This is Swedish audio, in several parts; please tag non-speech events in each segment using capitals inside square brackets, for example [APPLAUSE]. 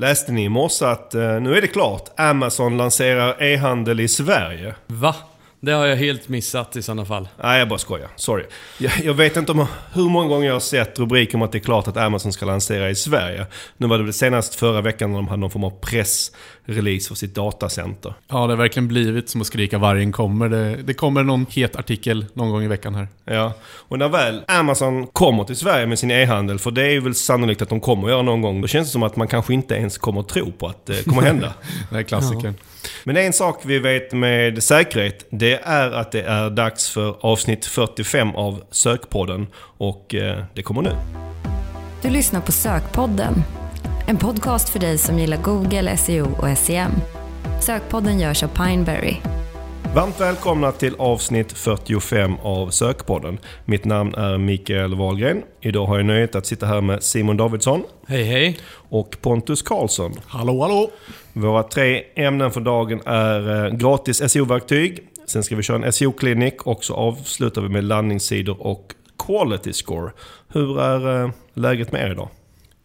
Läste ni i morse att eh, nu är det klart, Amazon lanserar e-handel i Sverige? Va? Det har jag helt missat i sådana fall. Nej, jag bara skojar. Sorry. Jag, jag vet inte om hur många gånger jag har sett rubriker om att det är klart att Amazon ska lansera i Sverige. Nu var det väl senast förra veckan när de hade någon form av pressrelease för sitt datacenter. Ja, det har verkligen blivit som att skrika vargen kommer. Det, det kommer någon het artikel någon gång i veckan här. Ja, och när väl Amazon kommer till Sverige med sin e-handel, för det är ju väl sannolikt att de kommer att göra någon gång, då känns det som att man kanske inte ens kommer att tro på att det kommer att hända. [LAUGHS] Det är klassikern. Men en sak vi vet med säkerhet, det är att det är dags för avsnitt 45 av Sökpodden. Och eh, det kommer nu. Du lyssnar på Sökpodden. En podcast för dig som gillar Google, SEO och SEM. Sökpodden görs av Pineberry. Varmt välkomna till avsnitt 45 av Sökpodden. Mitt namn är Mikael Wahlgren. Idag har jag nöjet att sitta här med Simon Davidsson Hej hej. och Pontus Karlsson. Hallå, hallå! Våra tre ämnen för dagen är eh, gratis SEO-verktyg. Sen ska vi köra en SEO-klinik och så avslutar vi med landningssidor och quality score. Hur är eh, läget med er idag?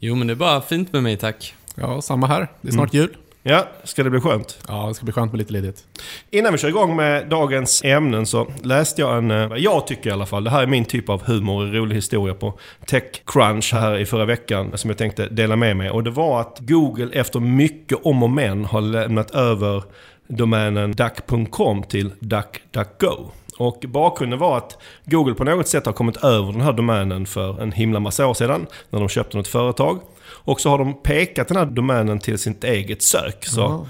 Jo men det är bara fint med mig tack. Ja, samma här. Det är snart jul. Ja, ska det bli skönt? Ja, det ska bli skönt med lite ledigt. Innan vi kör igång med dagens ämnen så läste jag en, eh, vad jag tycker i alla fall, det här är min typ av humor och rolig historia på Techcrunch här i förra veckan som jag tänkte dela med mig. Och det var att Google efter mycket om och men har lämnat över domänen duck.com till DuckDuckGo. Och bakgrunden var att Google på något sätt har kommit över den här domänen för en himla massa år sedan när de köpte något företag. Och så har de pekat den här domänen till sitt eget sök. Så Ja.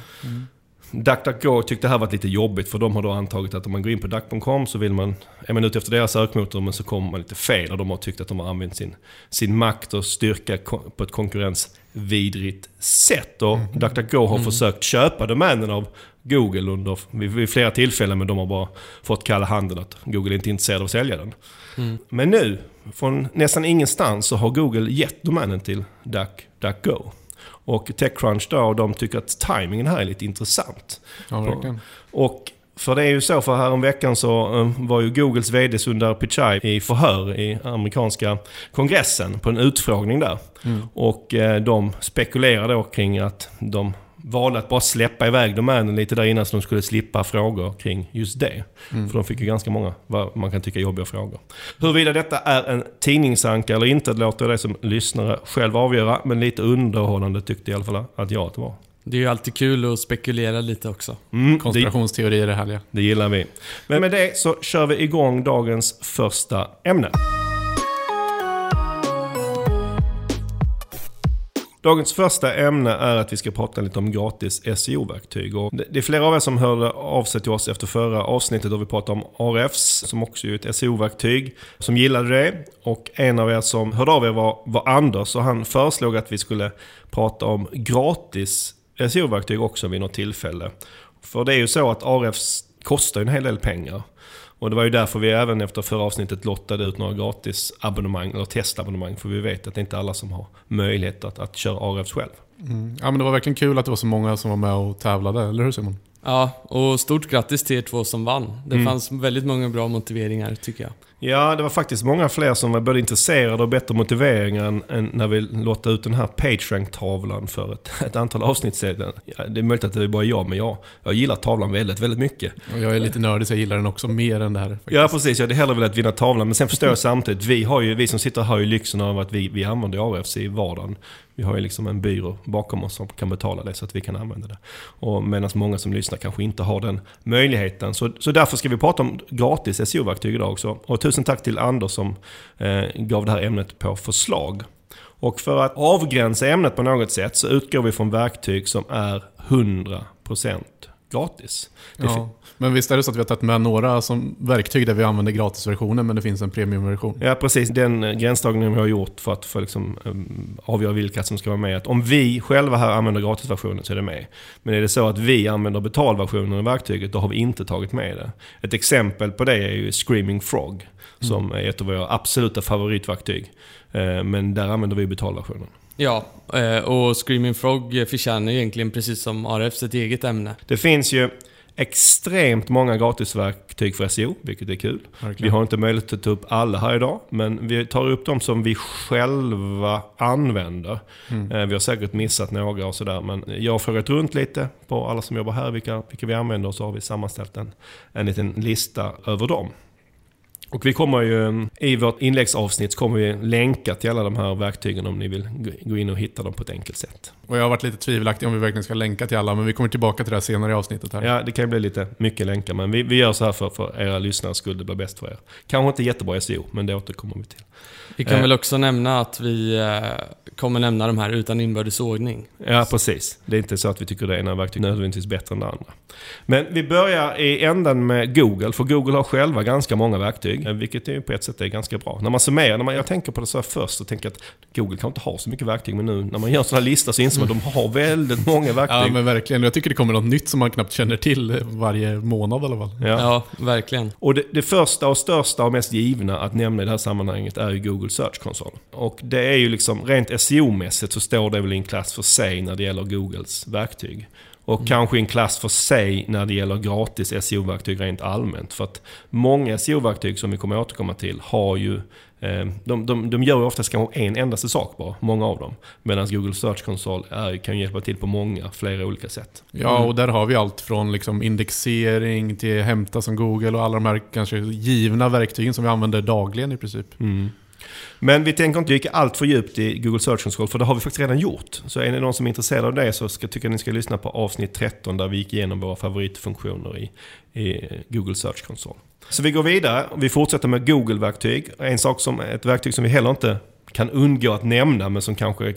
DuckDuckGo tyckte det här var lite jobbigt för de har då antagit att om man går in på duck.com så vill man, är man ute efter deras sökmotor men så kommer man lite fel och de har tyckt att de har använt sin, sin makt och styrka på ett konkurrensvidrigt sätt. Och DuckDuckGo har försökt köpa domänen av Google under, vid, vid flera tillfällen men de har bara fått kalla handen att Google är inte är intresserad av att sälja den. Men nu, från nästan ingenstans så har Google gett domänen till DuckDuckGo. Och Techcrunch då, de tycker att timingen här är lite intressant. Ja, verkligen. Och för det är ju så, för häromveckan så eh, var ju Googles VD Sundar Pichai i förhör i amerikanska kongressen på en utfrågning där. Och eh, de spekulerade då kring att de valde att bara släppa iväg domänen lite där innan så de skulle slippa frågor kring just det. För de fick ju ganska många, vad man kan tycka, jobbiga frågor. Huruvida detta är en tidningsanka eller inte, det låter jag dig som lyssnare själv avgöra. Men lite underhållande tyckte i alla fall att jag att det var. Det är ju alltid kul att spekulera lite också. Mm, Konspirationsteorier är härliga. det gillar vi. Men med det så kör vi igång dagens första ämne. Dagens första ämne är att vi ska prata lite om gratis SEO-verktyg. Och det är flera av er som hörde av sig till oss efter förra avsnittet då vi pratade om ARFs, som också är ett SEO-verktyg, som gillade det. Och en av er som hörde av er var, var Anders och han föreslog att vi skulle prata om gratis SEO-verktyg också vid något tillfälle. För det är ju så att ARFs kostar en hel del pengar. Och det var ju därför vi även efter förra avsnittet lottade ut några gratis abonnemang, eller testabonnemang. För vi vet att det inte är alla som har möjlighet att, att köra ARFs själv. Mm. Ja, men det var verkligen kul att det var så många som var med och tävlade, eller hur Simon? Ja, och stort grattis till er två som vann. Det Mm. fanns väldigt många bra motiveringar tycker jag. Ja, det var faktiskt många fler som var både intresserade och bättre motiveringar än, än när vi lottade ut den här PageRank-tavlan för ett, [LAUGHS] ett antal avsnitt sedan. Ja, det är möjligt att det är bara jag, men jag, jag gillar tavlan väldigt, väldigt mycket. Och jag är lite nördig så jag gillar den också mer än det här. faktiskt. Ja, precis. Jag hade hellre velat vinna tavlan. Men sen förstår jag [LAUGHS] samtidigt, vi, har ju, vi som sitter här har ju lyxen av att vi, vi använder ARFs i vardagen. Vi har ju liksom en byrå bakom oss som kan betala det så att vi kan använda det. Och medan många som lyssnar kanske inte har den möjligheten. Så, så därför ska vi prata om gratis SEO-verktyg idag också. Och tusen tack till Anders som eh, gav det här ämnet på förslag. Och för att avgränsa ämnet på något sätt så utgår vi från verktyg som är 100% gratis. Ja. Men visst är det så att vi har tagit med några som verktyg där vi använder gratisversionen men det finns en premiumversion? Ja, precis. Den eh, gränsdragningen vi har gjort för att för liksom, um, avgöra vilka som ska vara med. Att om vi själva här använder gratisversionen så är det med. Men är det så att vi använder betalversionen av verktyget, då har vi inte tagit med det. Ett exempel på det är ju Screaming Frog, som är ett av våra absoluta favoritverktyg. Eh, Men där använder vi betalversionen. Ja, eh, och Screaming Frog förtjänar ju egentligen precis som ARFs ett eget ämne. Det finns ju extremt många gratisverktyg för SEO, vilket är kul. Vi Verkligen. har inte möjlighet att ta upp alla här idag, men vi tar upp dem som vi själva använder. Mm. Eh, Vi har säkert missat några och sådär, men jag har frågat runt lite på alla som jobbar här, vilka, vilka vi använder, och så har vi sammanställt en, en liten lista över dem. Och vi kommer ju, i vårt inläggsavsnitt kommer vi länka till alla de här verktygen om ni vill gå- in och hitta dem på ett enkelt sätt. Och jag har varit lite tvivelaktig om vi verkligen ska länka till alla, men vi kommer tillbaka till det här senare i avsnittet. Här. Ja, det kan ju bli lite mycket länkar, men vi, vi gör så här för, för era lyssnares skull, det blir bäst för er. Kanske inte jättebra SEO, men det återkommer vi till. Vi kan Eh. väl också nämna att vi eh, kommer nämna de här utan inbördes ordning. Ja, precis. Det är inte så att vi tycker det ena verktyget nödvändigtvis bättre än det andra. Men vi börjar i änden med Google, för Google har själva ganska många verktyg, eh, vilket är på ett sätt är ganska bra. När man summerar, när man, jag tänker på det så här först och tänker att Google kan inte ha så mycket verktyg, men nu när man gör en sån här lista så inser man att de har väldigt många Ja, verktyg. men verkligen. Jag tycker det kommer något nytt som man knappt känner till varje månad i alla fall. Ja. Ja, verkligen. Och det, det första och största och mest givna att nämna i det här sammanhanget är ju Google Search Console. Och det är ju liksom, rent SEO-mässigt så står det väl i en klass för sig när det gäller Googles verktyg. Och kanske i en klass för sig när det gäller gratis SEO-verktyg rent allmänt. För att många SEO-verktyg som vi kommer att återkomma till har ju eh, de, de, de gör ju oftast kanske en endaste sak bara, många av dem. Medan Google Search Console är, kan hjälpa till på många, flera olika sätt. Ja, och där har vi allt från liksom indexering till hämta som Google och alla de här kanske givna verktygen som vi använder dagligen i princip. Mm. Men vi tänker inte dyka allt för djupt i Google Search Console, för det har vi faktiskt redan gjort. Så är ni någon som är intresserad av det så ska, tycker jag ni ska lyssna på avsnitt 13 där vi gick igenom våra favoritfunktioner i, i Google Search Console. Så vi går vidare. Vi fortsätter med Google-verktyg. En sak som, ett verktyg som vi heller inte kan undgå att nämna, men som kanske,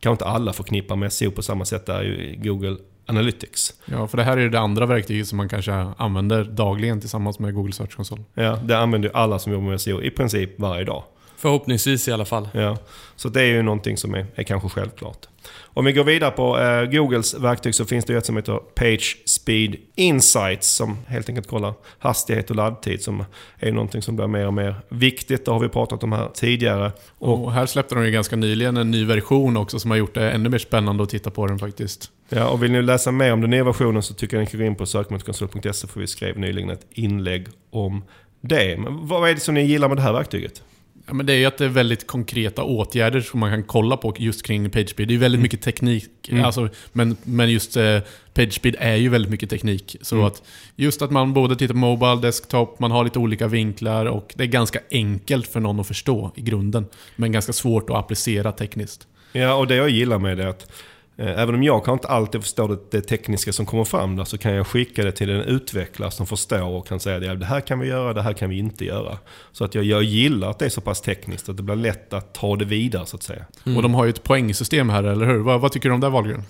kanske inte alla förknippar med SEO på samma sätt, är ju Google Analytics. Ja, för det här är det andra verktyget som man kanske använder dagligen tillsammans med Google Search Console. Ja, det använder ju alla som jobbar med SEO i princip varje dag. Förhoppningsvis i alla fall. Ja, så det är ju någonting som är, är kanske självklart. Om vi går vidare på eh, Googles verktyg så finns det ju ett som heter Page Speed Insights som helt enkelt kollar hastighet och laddtid som är någonting som blir mer och mer viktigt. Det har vi pratat om här tidigare. Och, Och här släppte de ju ganska nyligen en ny version också som har gjort det ännu mer spännande att titta på den faktiskt. ja, och vill ni läsa mer om den nya versionen så tycker jag ni kan gå in på sökmotorkonsult.se för vi skrev nyligen ett inlägg om det. Men vad är det som ni gillar med det här verktyget? Ja, men det är ju att det är väldigt konkreta åtgärder som man kan kolla på just kring PageSpeed. Det är väldigt mycket teknik, Mm. alltså, men, men just eh, PageSpeed är ju väldigt mycket teknik. Så Mm. att just att man både tittar på Mobile, Desktop, man har lite olika vinklar och det är ganska enkelt för någon att förstå i grunden. Men ganska svårt att applicera tekniskt. Ja, och det jag gillar med det är att även om jag kan inte alltid förstå det, det tekniska som kommer fram där så kan jag skicka det till en utvecklare som förstår och kan säga det här kan vi göra, det här kan vi inte göra. Så att jag, jag gillar att det är så pass tekniskt att det blir lätt att ta det vidare så att säga. Och de har ju ett poängsystem här, eller hur? Vad, vad tycker du om det Wahlgren?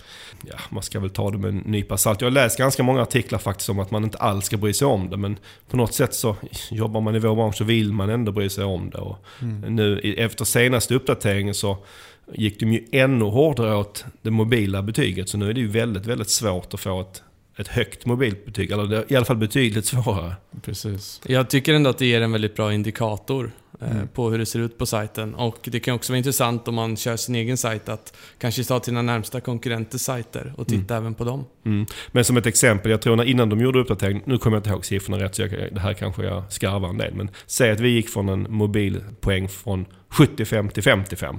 Ja, man ska väl ta det med en nypa salt. Jag har läst ganska många artiklar faktiskt om att man inte alls ska bry sig om det. Men på något sätt så jobbar man i vår bransch så vill man ändå bry sig om det. Och nu i- efter senaste uppdateringen så gick de ju ännu hårdare åt det mobila betyget. Så nu är det ju väldigt, väldigt svårt att få ett, ett högt mobilt betyg. Eller det är i alla fall betydligt svårare. Precis. Jag tycker ändå att det ger en väldigt bra indikator eh, Mm. på hur det ser ut på sajten. Och det kan också vara intressant om man kör sin egen sajt att kanske ta till dina närmsta konkurrenters sajter och titta även på dem. Mm. Men som ett exempel, jag tror när innan de gjorde uppdateringen, nu kommer jag inte ihåg siffrorna rätt så jag, det här kanske jag skarvar en del. Men säg att vi gick från en mobilpoäng från 75 till 55.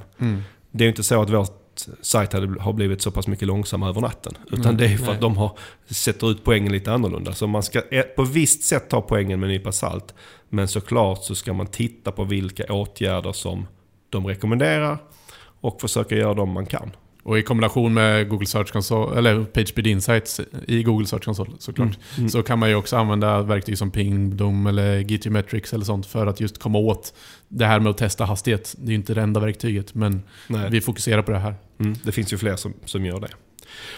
Det är ju inte så att vårt sajt hade, har blivit så pass mycket långsammare över natten. Utan Nej, det är för nej. att de har, sätter ut poängen lite annorlunda. Så man ska eh, på visst sätt ta poängen med en nypa salt. Men såklart så ska man titta på vilka åtgärder som de rekommenderar och försöka göra dem man kan. Och i kombination med Google Search Console, eller PageSpeed Insights i Google Search Console såklart, Mm. så kan man ju också använda verktyg som Pingdom eller GTmetrix eller sånt för att just komma åt det här med att testa hastighet. Det är ju inte det enda verktyget, men Nej. vi fokuserar på det här. Mm, det finns ju fler som, som gör det.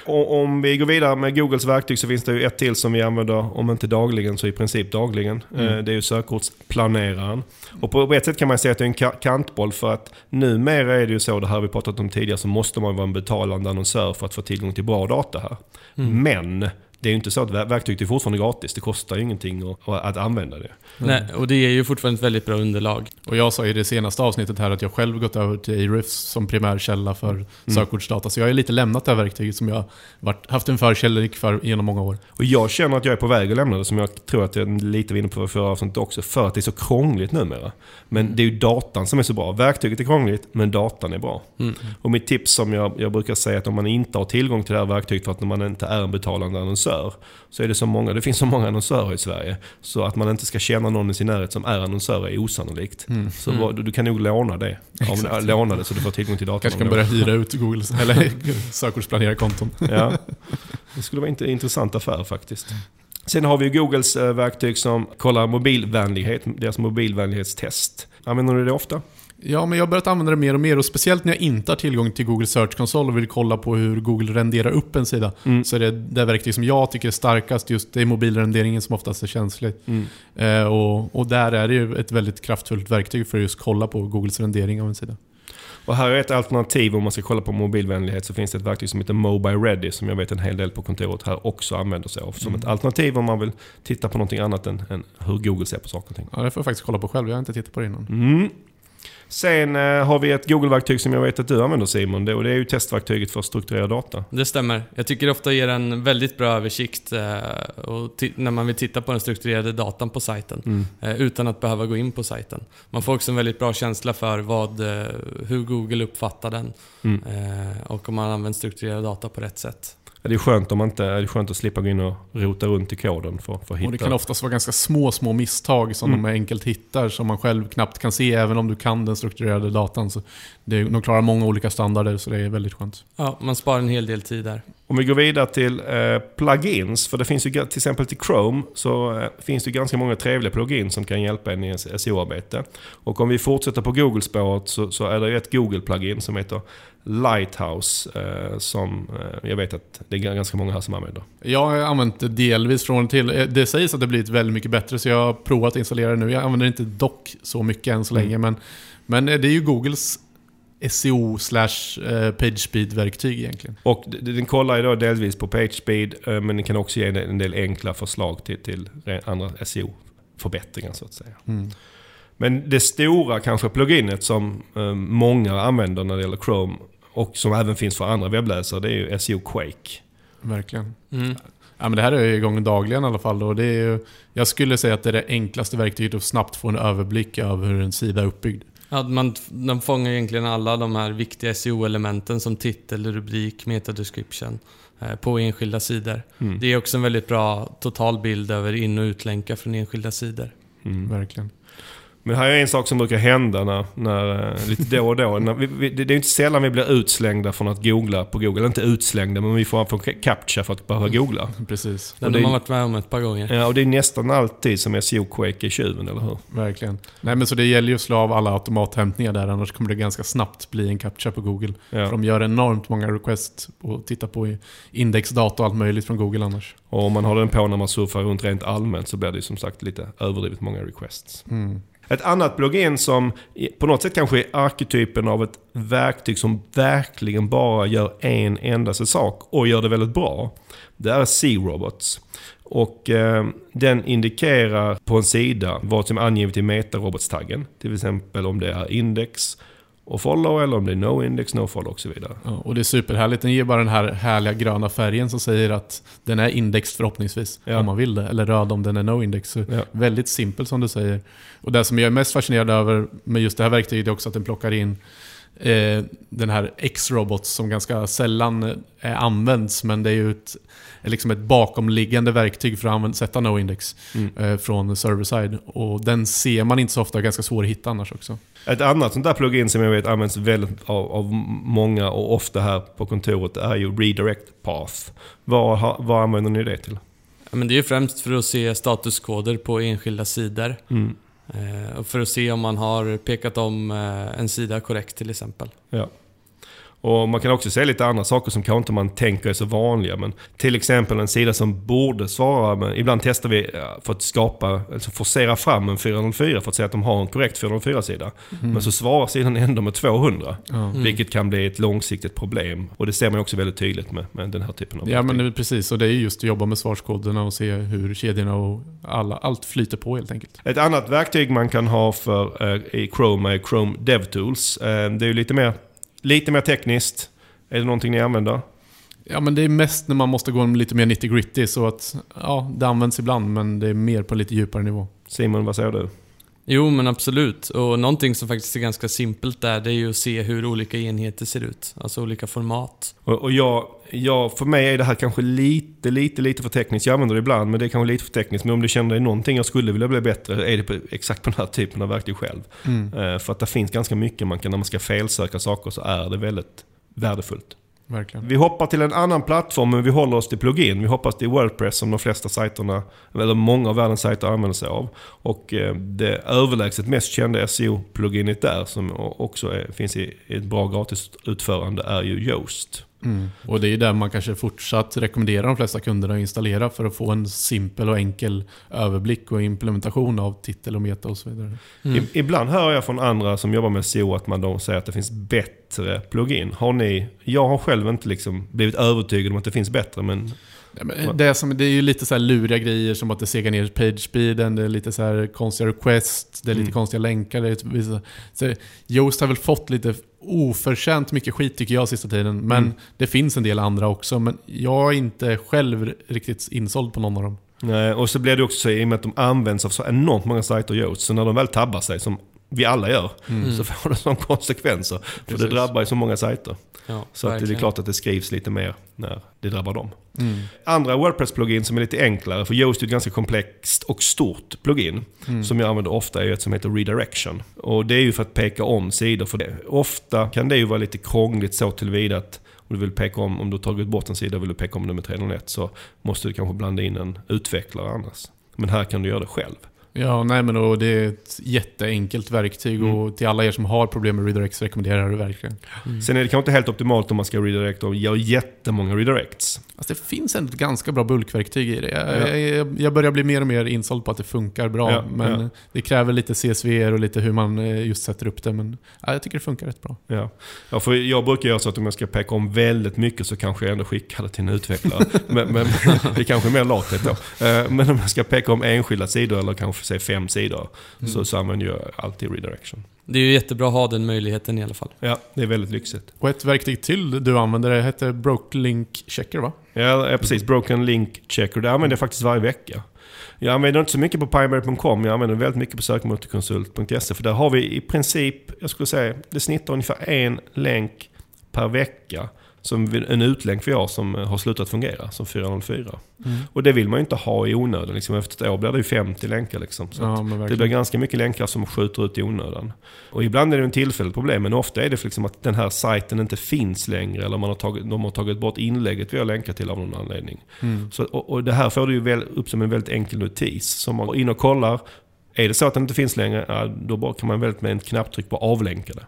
Om vi går vidare med Googles verktyg så finns det ju ett till som vi använder, om inte dagligen så i princip dagligen. Mm. Eh, Det är ju sökordsplaneraren. Och på ett sätt kan man säga att det är en ka- kantboll för att numera är det ju så, det här har vi pratat om tidigare, så måste man vara en betalande annonsör för att få tillgång till bra data här. Mm. Men det är ju inte så att ver- verktyget är fortfarande gratis. Det kostar ju ingenting att, att använda det. Nej, och det ger ju fortfarande ett väldigt bra underlag. Och jag sa i det senaste avsnittet här att jag själv gått över till Ahrefs som primär källa för sökordsdata. Så jag har lite lämnat det här verktyget som jag varit, haft en förkärlek för genom många år. Och jag känner att jag är på väg att lämna det, som jag tror att jag lite var inne på förra avsnittet också, för att det är så krångligt numera. Men det är ju datan som är så bra. Verktyget är krångligt, men datan är bra. Mm. Och mitt tips som jag, jag brukar säga att om man inte har tillgång till det här verktyget för att man inte är en betalande annonsör, så är det så många, det finns så många annonsörer i Sverige, så att man inte ska känna någon i sin närhet som är annonsör är osannolikt. Så vad- du, du kan nog låna det. Ja, låna det så du får tillgång till datan. Kanske kan börja hyra ut Google, [LAUGHS] eller [LAUGHS] sökordsplanerarkonton. Ja, det skulle vara en intressant affär faktiskt. Sen har vi Googles eh, verktyg som kollar mobilvänlighet, deras mobilvänlighetstest. Använder du det ofta? Ja, men jag har börjat använda det mer och mer och speciellt när jag inte har tillgång till Google Search Console och vill kolla på hur Google renderar upp en sida. Mm. Så är det det verktyg som jag tycker är starkast, just det är mobilrenderingen som oftast är känslig. Eh, och, och där är det ju ett väldigt kraftfullt verktyg för att just kolla på Googles rendering av en sida. Och här är ett alternativ om man ska kolla på mobilvänlighet så finns det ett verktyg som heter Mobile Ready som jag vet en hel del på kontoret här också använder sig av. Som ett alternativ om man vill titta på någonting annat än, än hur Google ser på saker och ting. Ja, det får jag faktiskt kolla på själv, jag har inte tittat på det innan. Mm. Sen eh, har vi ett Google-verktyg som jag vet att du använder Simon. Det, och det är ju testverktyget för strukturerad data. Det stämmer. Jag tycker det ofta ger en väldigt bra översikt eh, och när man vill titta på den strukturerade datan på sajten. Eh, utan att behöva gå in på sajten. Man får också en väldigt bra känsla för vad, hur Google uppfattar den. Mm. Och om man använder strukturerad data på rätt sätt. Det är skönt, om man inte, det är skönt att slippa gå in och rota runt i koden för, för att hitta. Och det kan oftast vara ganska små, små misstag som Mm. de enkelt hittar som man själv knappt kan se även om du kan den strukturerade datan. Så det, de klarar många olika standarder så det är väldigt skönt. Ja, man sparar en hel del tid där. Om vi går vidare till eh, plugins, för det finns ju till exempel till Chrome så eh, finns det ganska många trevliga plugins som kan hjälpa en i SEO-arbete. Och om vi fortsätter på Google-spåret så, så är det ju ett Google-plugin som heter Lighthouse eh, som eh, jag vet att det är ganska många här som använder. Jag har använt det delvis från och till. Eh, Det sägs att det blivit väldigt mycket bättre så jag har provat att installera det nu. Jag använder inte dock så mycket än så Mm. länge men, men eh, det är ju Googles SEO slash eh, PageSpeed-verktyg egentligen. Och den kollar ju då delvis på PageSpeed eh, men den kan också ge en- del enkla förslag till, till andra SEO-förbättringar så att säga. Mm. Men det stora kanske pluginet som eh, många använder när det gäller Chrome och som även finns för andra webbläsare det är ju SEO Quake. Verkligen. Mm. Ja, men det här är ju igång dagligen i alla fall. Och det är ju, jag skulle säga att det är det enklaste verktyget att snabbt få en överblick över hur en sida är uppbyggd. Ja, man, de fångar egentligen alla de här viktiga SEO-elementen som titel, rubrik, metadescription eh, på enskilda sidor. Mm. Det är också en väldigt bra totalbild över in och utlänkar från enskilda sidor. Mm. Verkligen. Men här är en sak som brukar hända när, när, eh, lite då och då. När vi, vi, det är inte sällan vi blir utslängda från att googla på Google. Eller inte utslängda, men vi får få captcha för att behöva googla. [LAUGHS] Precis. Det har är- man varit med om ett par gånger. Ja, och det är nästan alltid som SEO Quake är tjuven, eller hur? Verkligen. Nej men så det gäller ju att slå av alla automathämtningar där, annars kommer det ganska snabbt bli en captcha på Google. Ja. För de gör enormt många requests och tittar på indexdata och allt möjligt från Google annars. Och om man har den på när man surfar runt rent allmänt så blir det ju som sagt lite överdrivet många requests. Mm. Ett annat plugin som på något sätt kanske är arketypen av ett verktyg som verkligen bara gör en endaste sak och gör det väldigt bra. Det är C-Robots. Och eh, den indikerar på en sida vad som är angivet i metarobotstaggen. Till exempel om det är index och follow eller om det är no index, no follow och så vidare. Ja, och det är superhärligt. Den ger bara den här härliga gröna färgen som säger att den är index förhoppningsvis. Ja. Om man vill det. Eller röd om den är no index. Ja. Väldigt simpel som du säger. Och det som jag är mest fascinerad över med just det här verktyget är också att den plockar in eh, den här X-Robots som ganska sällan eh, används. Men det är ju ett, liksom ett bakomliggande verktyg för att använda, sätta no index Mm. eh, från server-side. Och den ser man inte så ofta, ganska svår att hitta annars också. Ett annat sånt där plugin som jag vet används väldigt av, av många och ofta här på kontoret är ju Redirect Path. Vad, använder ni det till? Ja, men det är ju främst för att se statuskoder på enskilda sidor. Mm. Eh, och för att se om man har pekat om eh, en sida korrekt till exempel. Ja. Och man kan också se lite andra saker som kanske inte man tänker är så vanliga. Men till exempel en sida som borde svara, men ibland testar vi eh, för att skapa, alltså forcera fram en 404 för att säga att de har en korrekt 404-sida. Mm. Men så svarar sidan ändå med 200. Ja. Vilket kan bli ett långsiktigt problem. Och det ser man också väldigt tydligt med, med den här typen av Ja men verktyg. det är precis, och det är just att jobba med svarskoderna och se hur kedjorna och alla, allt flyter på helt enkelt. Ett annat verktyg man kan ha för, eh, i Chrome är Chrome DevTools. Eh, det är ju lite mer, lite mer tekniskt. Är det någonting ni använder? Ja men det är mest när man måste gå lite mer 90 gritty så att, ja det används ibland men det är mer på lite djupare nivå. Simon, vad säger du? Jo, men absolut. Och någonting som faktiskt är ganska simpelt där, det är ju att se hur olika enheter ser ut. Alltså olika format. Och, och jag, jag, för mig är det här kanske lite, lite, lite för tekniskt. Jag använder det ibland, men det är kanske lite för tekniskt. Men om du känner dig någonting jag skulle vilja bli bättre, är det på, exakt på den här typen av verktyg själv. Mm, Eh, för att det finns ganska mycket man kan, när man ska felsöka saker så är det väldigt värdefullt verkligen. Vi hoppar till en annan plattform, men vi håller oss till plugin. Vi hoppas till Wordpress som de flesta sajterna, eller många av världens sajter använder sig av. Och eh, det överlägset mest kända SEO-pluginet där, som också är, finns i i ett bra gratisutförande, är ju Yoast. Mm. Och det är ju där man kanske fortsatt rekommenderar de flesta kunderna att installera för att få en simpel och enkel överblick och implementation av titel och meta och så vidare. Mm. Ibland hör jag från andra som jobbar med SEO att man då säger att det finns bättre plugin. Har ni, jag har själv inte liksom blivit övertygad om att det finns bättre, men Ja, men det, är som, det är ju lite så här luriga grejer som att det segar ner page speeden, det är lite så här konstiga requests, det är lite Mm. konstiga länkar. Det är så Yoast har väl fått lite oförtjänt mycket skit tycker jag sista tiden. Men Mm. det finns en del andra också. Men jag är inte själv riktigt insåld på någon av dem. Nej, och så blir det också så i och med att de används av så enormt många sajter Yoast. Så när de väl tabbar sig, som vi alla gör, Mm. så får det sådana konsekvenser. För det Precis. drabbar ju så många sajter. Ja, Så att det är klart att det skrivs lite mer när det drabbar dem. Mm. Andra Wordpress-plugin som är lite enklare, för Yoast är ett ganska komplext och stort plugin. Mm. Som jag använder ofta är ett som heter redirection. Och det är ju för att peka om sidor. För det. Ofta kan det ju vara lite krångligt så tillvida att om du vill peka om, om du har tagit bort en sida och vill du peka om den med 301 så måste du kanske blanda in en utvecklare annars. Men här kan du göra det själv. Ja, nej men och det är ett jätteenkelt verktyg Mm. och till alla er som har problem med redirects rekommenderar jag det verkligen. Mm. Sen är det kanske inte helt optimalt om man ska redirect och göra jättemånga redirects. Alltså det finns ändå ett ganska bra bulkverktyg i det. Jag, Ja. jag, jag börjar bli mer och mer insåld på att det funkar bra. Ja, men ja. det kräver lite CSV och lite hur man eh, just sätter upp det. Men ja, jag tycker det funkar rätt bra. Ja. ja, för jag brukar göra så att om jag ska peka om väldigt mycket så kanske jag ändå skickar det till en utvecklare. [LAUGHS] men, men [LAUGHS] det är kanske är mer lathet då. Eh, Men om jag ska peka om enskilda sidor eller kanske säg fem sidor Mm. så, så använder jag alltid redirection. Det är ju jättebra att ha den möjligheten i alla fall. Ja, det är väldigt lyxigt. Och ett verktyg till du använder det heter Brokelink Checker va? Ja, ja, precis. Broken Link Checker. Det använder jag faktiskt varje vecka. Jag använder inte så mycket på pineberry.com. Jag använder väldigt mycket på sökmotorkonsult.se. För där har vi i princip, jag skulle säga, det snittar ungefär en länk per vecka. Som en utlänk vi har som eh, har slutat fungera, som 404. Och det vill man ju inte ha i onödan. Liksom. Efter ett år blir det ju 50 länkar. Liksom. Så Ja, det blir ganska mycket länkar som skjuter ut i onödan. Och ibland är det en tillfälligt problem, men ofta är det liksom att den här sajten inte finns längre. Eller man har tagit, de har tagit bort inlägget vi har länkat till av någon anledning. Mm. Så, och, och det här får du ju väl upp som en väldigt enkel notis. Som man går in och kollar. Är det så att den inte finns längre, ja, då kan man väldigt med en knapptryck på avlänka det.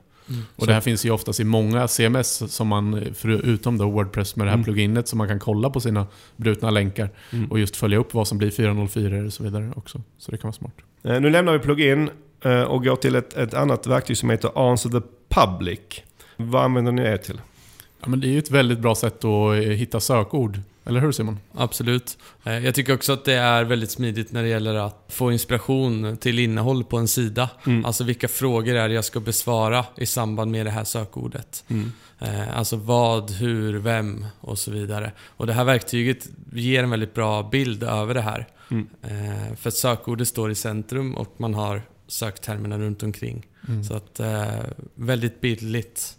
Och det här finns ju oftast i många CMS, som man, förutom då Wordpress med det här Mm. pluginet, som man kan kolla på sina brutna länkar. Mm. Och just följa upp vad som blir 404 och så vidare också. Så det kan vara smart. Eh, Nu lämnar vi plugin eh, och går till ett, ett annat verktyg som heter Answer the Public. Vad använder ni det till? Ja, men det är ju ett väldigt bra sätt att eh, hitta sökord. Eller hur Simon? Absolut. Eh, Jag tycker också att det är väldigt smidigt när det gäller att få inspiration till innehåll på en sida. Mm. Alltså vilka frågor är det jag ska besvara i samband med det här sökordet. Mm. Eh, Alltså vad, hur, vem och så vidare. Och det här verktyget ger en väldigt bra bild över det här. Mm. Eh, För att sökordet står i centrum och man har söktermerna runt omkring. Mm. Så att, väldigt bildligt.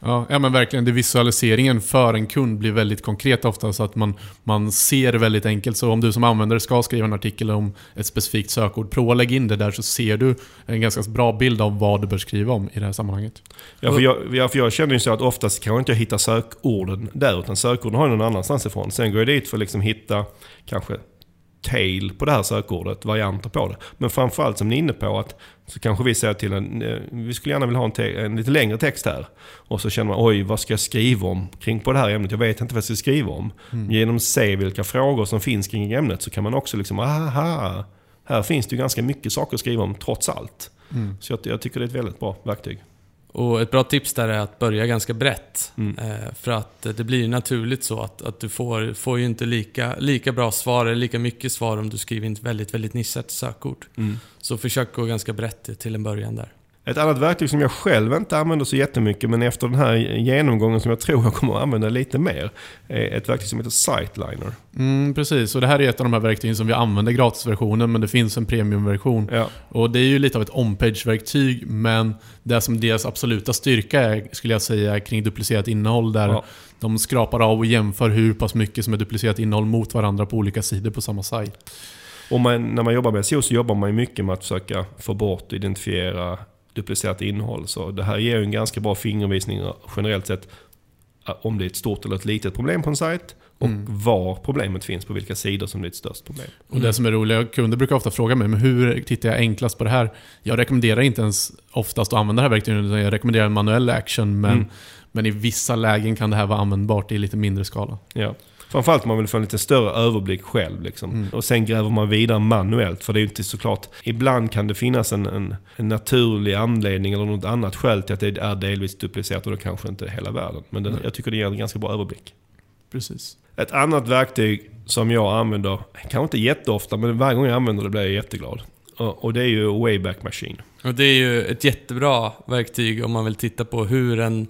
Ja, ja men verkligen. Det visualiseringen för en kund blir väldigt konkret ofta så att man, man ser väldigt enkelt. Så om du som användare ska skriva en artikel om ett specifikt sökord, prova att lägga in det där så ser du en ganska bra bild av vad du bör skriva om i det här sammanhanget. Ja, för jag, ja, för jag känner ju så att oftast kan jag inte hitta sökorden där, utan sökorden har jag någon annanstans ifrån. Sen går jag dit för att liksom hitta kanske tail på det här sökordet, varianter på det. Men framförallt som ni är inne på att så kanske vi säger till en, eh, vi skulle gärna vilja ha en, en lite längre text här. Och så känner man, oj vad ska jag skriva om kring på det här ämnet? Jag vet inte vad jag ska skriva om. Genom att se vilka frågor som finns kring ämnet så kan man också liksom, aha, här finns det ju ganska mycket saker att skriva om trots allt. Så jag, jag tycker det är ett väldigt bra verktyg. Och ett bra tips där är att börja ganska brett. Mm. Eh, för att det blir naturligt så att, att du får, får ju inte lika, lika bra svar eller lika mycket svar om du skriver in ett väldigt, väldigt nischat sökord. Så försök gå ganska brett till en början där. Ett annat verktyg som jag själv inte använder så jättemycket, men efter den här genomgången som jag tror jag kommer att använda lite mer, är ett verktyg som heter Siteliner. Mm, precis, och det här är ett av de här verktygen som vi använder gratisversionen, men det finns en premiumversion. Ja, Och det är ju lite av ett on-page-verktyg, men det som deras absoluta styrka är, skulle jag säga, kring duplicerat innehåll. Där Ja. de skrapar av och jämför hur pass mycket som är duplicerat innehåll mot varandra på olika sidor på samma sajt. och man, när man jobbar med SEO så jobbar man mycket med att försöka få bort och identifiera duplicerat innehåll. Så det här ger ju en ganska bra fingervisning generellt sett eh, om det är ett stort eller ett litet problem på en sajt och var problemet finns, på vilka sidor som det är ett störst problem. Och det som är roligt, kunder brukar ofta fråga mig, men hur tittar jag enklast på det här? Jag rekommenderar inte ens oftast att använda det här verktyget, utan jag rekommenderar en manuell action, men, Mm. men i vissa lägen kan det här vara användbart i lite mindre skala. Ja. Framförallt om man vill få en lite större överblick själv. Liksom. Och sen gräver man vidare manuellt. För det är ju inte såklart... Ibland kan det finnas en, en, en naturlig anledning eller något annat skäl till att det är delvis duplicerat och då kanske inte hela världen. Men det, jag tycker det ger en ganska bra överblick. Precis. Ett annat verktyg som jag använder, kanske inte jätteofta, men varje gång jag använder det blir jag jätteglad. Och, och det är ju Wayback Machine. Och det är ju ett jättebra verktyg om man vill titta på hur en...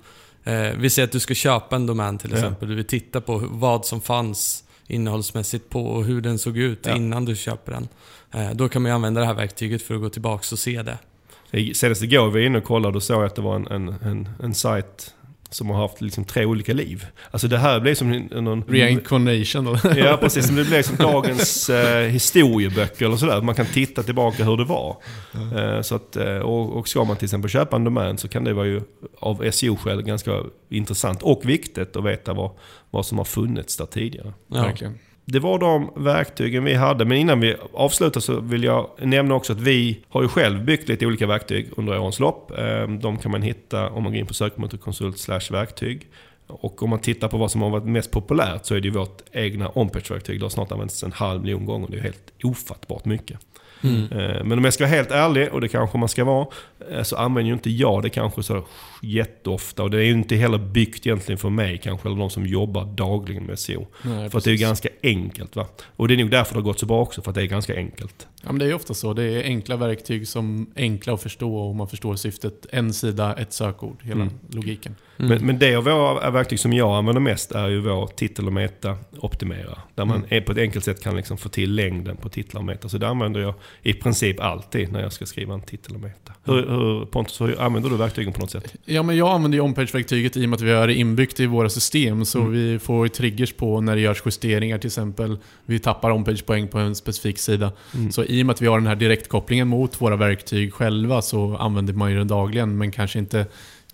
Eh, vi säger att du ska köpa en domän till exempel. Du vill titta på vad som fanns innehållsmässigt på och hur den såg ut Ja. innan du köper den. Eh, då kan man ju använda det här verktyget för att gå tillbaka och se det. I- Senast igår var jag inne och kollade och såg att det var en, en, en, en sajt som har haft liksom tre olika liv. Alltså det här blir som en- någon... Reincarnation då. [LAUGHS] Ja, precis. Det blir som [LAUGHS] dagens eh, historieböcker eller sådär. Man kan titta tillbaka hur det var. Eh, så att, eh, och, och ska man till exempel köpa en domän så kan det vara ju av SEO-skäl ganska intressant och viktigt att veta vad, vad som har funnits där tidigare. Ja. Verkligen. Det var de verktygen vi hade, men innan vi avslutar så vill jag nämna också att vi har ju själv byggt lite olika verktyg under årens lopp. Eh, De kan man hitta om man går in på sökmotorkonsult verktyg. Och om man tittar på vad som har varit mest populärt så är det ju vårt egna OnPage-verktyg. Det har snart använts en halv miljon gånger. Det är ju helt ofattbart mycket. Mm. Eh, Men om jag ska vara helt ärlig, och det kanske man ska vara, eh, så använder ju inte jag det kanske så jätteofta. Och det är ju inte heller byggt egentligen för mig kanske, eller de som jobbar dagligen med SEO. Nej, För att det är ju ganska enkelt va. Och det är nog därför det har gått så bra också, för att det är ganska enkelt. Ja, men det är ju ofta så. Det är enkla verktyg som är enkla att förstå och man förstår syftet. En sida, ett sökord. Hela Mm. logiken. Mm. Men, men det av våra verktyg som jag använder mest är ju vår titel och meta optimera. Där man Mm. på ett enkelt sätt kan liksom få till längden på titlar och meta. Så det använder jag i princip alltid när jag ska skriva en titel och meta. Hur, hur, Pontus, hur använder du verktygen på något sätt? Ja, men jag använder ju OnPage-verktyget i och med att vi har det inbyggt i våra system. Så Mm. vi får triggers på när det görs justeringar till exempel. Vi tappar OnPage-poäng på en specifik sida. Mm. Så i och med att vi har den här direktkopplingen mot våra verktyg själva så använder man ju den dagligen. Men kanske inte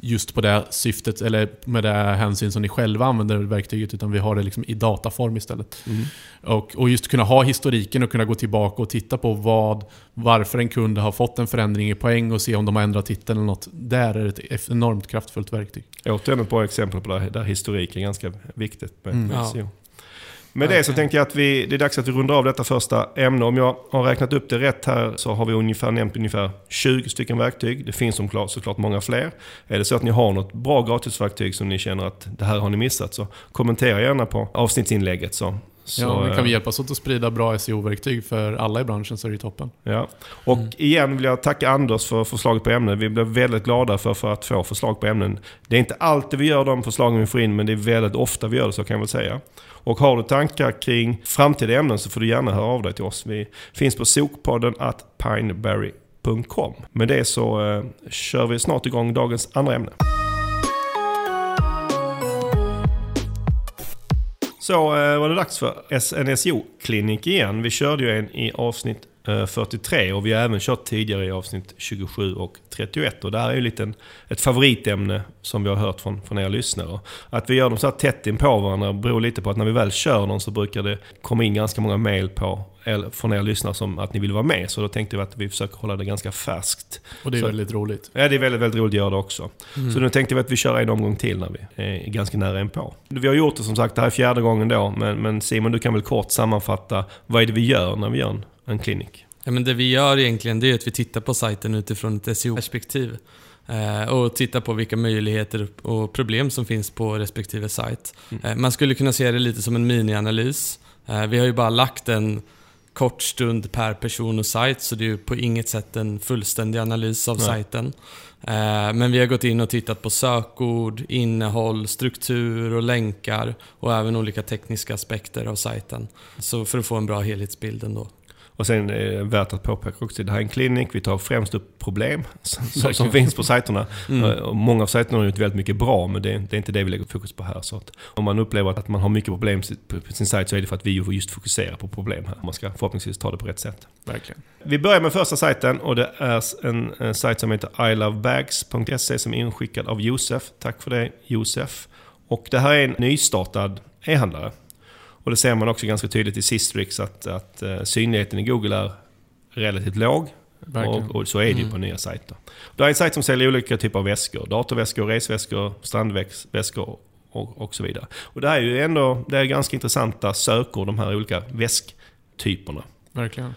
just på det syftet eller med det hänsyn som ni själva använder verktyget. Utan vi har det liksom i dataform istället. Mm. Och, och just kunna ha historiken och kunna gå tillbaka och titta på vad, varför en kund har fått en förändring i poäng och se om de har ändrat titeln eller något. Där är det ett enormt kraftfullt verktyg. Återigen ett bra exempel på där, där historik är ganska viktigt med, Mm. med Ja. Med det så tänkte jag att vi, det är dags att vi rundar av detta första ämne. Om jag har räknat upp det rätt här så har vi ungefär nämnt ungefär 20 stycken verktyg. Det finns såklart, såklart många fler. Är det så att ni har något bra gratisverktyg som ni känner att det här har ni missat så kommentera gärna på avsnittsinlägget. Så, så, ja, men kan vi eh, hjälpas åt att sprida bra SEO-verktyg för alla i branschen så är det toppen. Ja. Och igen vill jag tacka Anders för förslaget på ämnen. Vi blev väldigt glada för, för att få förslag på ämnen. Det är inte alltid vi gör de förslagen vi får in, men det är väldigt ofta vi gör det, så kan jag väl säga. Och har du tankar kring framtida ämnen så får du gärna höra av dig till oss. Vi finns på sokpodden at pineberry.com. Med det så eh, kör vi snart igång dagens andra ämne. Så eh, var det dags för en SEO-klinik igen. Vi körde ju en i avsnitt Eh, 43 och vi har även kört tidigare i avsnitt 27 och 31. Och det här är ju lite ett favoritämne som vi har hört från, från er lyssnare. Att vi gör dem så här tätt in på varandra beror lite på att när vi väl kör dem så brukar det komma in ganska många mail på från er lyssnare som att ni vill vara med. Så då tänkte vi att vi försöker hålla det ganska färskt. Och det är Så- väldigt roligt. Ja, det är väldigt, väldigt roligt att göra det också. Mm. Så nu tänkte vi att vi kör en omgång till när vi är ganska nära en på. Vi har gjort det som sagt, det här är fjärde gången då. Men, men Simon, du kan väl kort sammanfatta vad är det vi gör när vi gör en, en klinik? Ja, men det vi gör egentligen det är att vi tittar på sajten utifrån ett SEO-perspektiv. Eh, och tittar på vilka möjligheter och problem som finns på respektive sajt. Eh, man skulle kunna se det lite som en minianalys. Eh, vi har ju bara lagt en kort stund per person och sajt, så det är ju på inget sätt en fullständig analys av Nej. sajten. Eh, men vi har gått in och tittat på sökord, innehåll, struktur och länkar och även olika tekniska aspekter av sajten. Så för att få en bra helhetsbild ändå. Och sen det värt att påpeka också, det här är en klinik, vi tar främst upp problem [LAUGHS] som, som finns på sajterna. Mm. Och många av sajterna har gjort väldigt mycket bra, men det är, det är inte det vi lägger fokus på här. Så att om man upplever att man har mycket problem på på sin sajt så är det för att vi just fokuserar på problem här. Man ska förhoppningsvis ta det på rätt sätt. Verkligen. Vi börjar med första sajten och det är en, en sajt som heter ilovebags.se som är inskickad av Josef. Tack för det Josef. Och det här är en nystartad e-handlare. Och det ser man också ganska tydligt i Sistrix att, att eh, synligheten i Google är relativt låg. Och, och så är det ju Mm. på nya sajter. Det är en sajt som säljer olika typer av väskor. Datorväskor, resväskor, strandväskor och, och så vidare. Och det här är ju ändå det är ganska intressanta sökord, de här olika väsktyperna. Verkligen.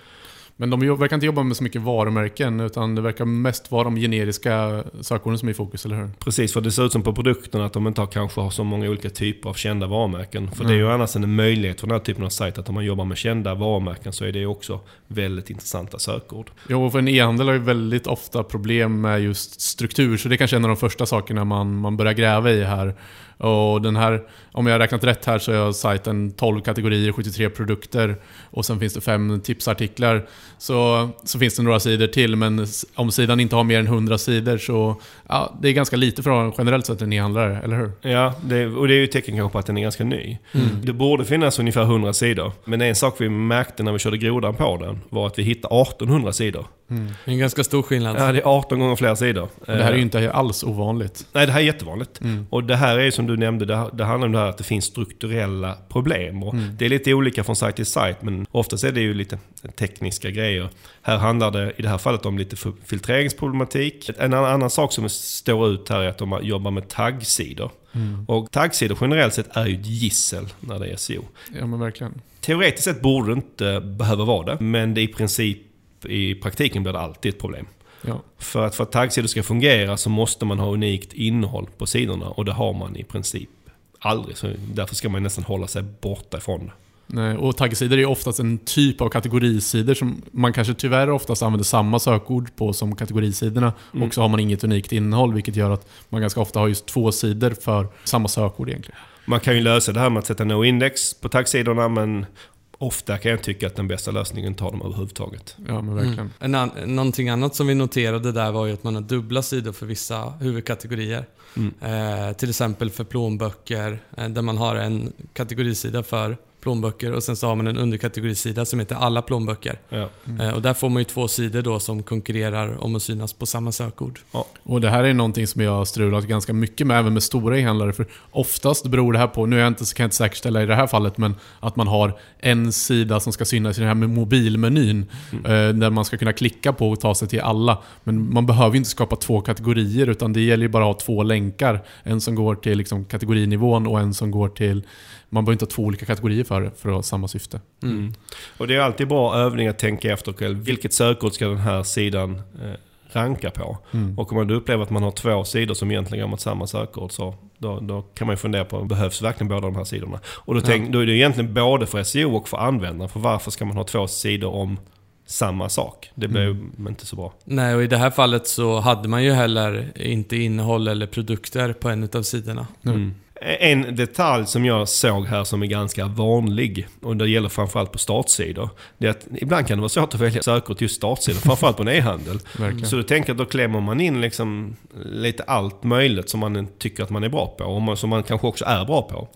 Men de verkar inte jobba med så mycket varumärken, utan det verkar mest vara de generiska sökorden som är i fokus, eller hur? Precis, för det ser ut som på produkterna att de inte har, kanske har så många olika typer av kända varumärken. För det är Mm. ju annars en möjlighet för den här typen av sajt att om man jobbar med kända varumärken så är det också väldigt intressanta sökord. Jo, för en e-handel har ju väldigt ofta problem med just struktur, så det är kanske en av de första sakerna man, man börjar gräva i här. Och den här, om jag har räknat rätt här så är sajten 12 kategorier, 73 produkter och sen finns det fem tipsartiklar. Så, så finns det några sidor till, men om sidan inte har mer än 100 sidor så ja, det är ganska lite för generellt sett en e-handlare, eller hur? Ja, det, och det är ju ett tecken kanske på att den är ganska ny. Mm. Det borde finnas ungefär 100 sidor. Men en sak vi märkte när vi körde grodan på den var att vi hittade 1800 sidor. Det är en ganska stor skillnad. Ja, det är 18 gånger fler sidor. Det här är ju Eh, inte alls ovanligt. Nej, det här är jättevanligt. Mm. Och det här är som du nämnde, det, det handlar om det här att det finns strukturella problem. Och Mm. Det är lite olika från sajt till sajt, men oftast är det ju lite tekniska grejer. Här handlar det i det här fallet om lite fi- filtreringsproblematik. En annan, annan sak som står ut här är att de jobbar med taggsidor. Mm. Och taggsidor generellt sett är ju ett gissel när det är SEO. Ja men verkligen. Teoretiskt sett borde det inte behöva vara det, men det är i princip i praktiken blir det alltid ett problem. Ja. För att, för att taggsidor ska fungera så måste man ha unikt innehåll på sidorna och det har man i princip aldrig. Så därför ska man nästan hålla sig borta ifrån det. Nej, Och taggsidor är oftast en typ av kategorisidor som man kanske tyvärr oftast använder samma sökord på som kategorisidorna. Mm. Och så har man inget unikt innehåll vilket gör att man ganska ofta har just två sidor för samma sökord egentligen. Man kan ju lösa det här med att sätta no-index på taggsidorna men ofta kan jag tycka att den bästa lösningen tar dem överhuvudtaget. Ja men verkligen. Mm. En an- någonting annat som vi noterade där var ju att man har dubbla sidor för vissa huvudkategorier. Mm. Eh, till exempel för plånböcker, eh, där man har en kategorisida för plånböcker och sen så har man en underkategorisida som heter alla plånböcker. Ja. Eh, och där får man ju två sidor då som konkurrerar om att synas på samma sökord. Och det här är någonting som jag har strulat ganska mycket med, även med stora e-handlare. För oftast beror det här på, nu är jag inte, så kan jag inte säkerställa i det här fallet, men att man har en sida som ska synas i den här med mobilmenyn. Eh, där man ska kunna klicka på och ta sig till alla. Men man behöver ju inte skapa två kategorier, utan det gäller ju bara att ha två länkar. En som går till liksom, kategorinivån och en som går till... Man behöver inte ha två olika kategorier för det, för att ha samma syfte. Mm. Och det är alltid bra övning att tänka efter själv. Vilket sökord ska den här sidan eh, ranka på? Mm. Och om man då upplever att man har två sidor som egentligen går mot samma sökord så då, då kan man ju fundera på, behövs verkligen båda de här sidorna? Och då, tänk, då är det egentligen både för SEO och för användaren. För varför ska man ha två sidor om samma sak? Det blir ju inte så bra. Nej, och i det här fallet så hade man ju heller inte innehåll eller produkter på en av sidorna. Mm. En detalj som jag såg här som är ganska vanlig, och det gäller framförallt på startsidor, det är att ibland kan det vara svårt att välja sökord till just startsidor, framförallt på en e-handel. Så du tänker att då klämmer man in liksom lite allt möjligt som man tycker att man är bra på, och som man kanske också är bra på.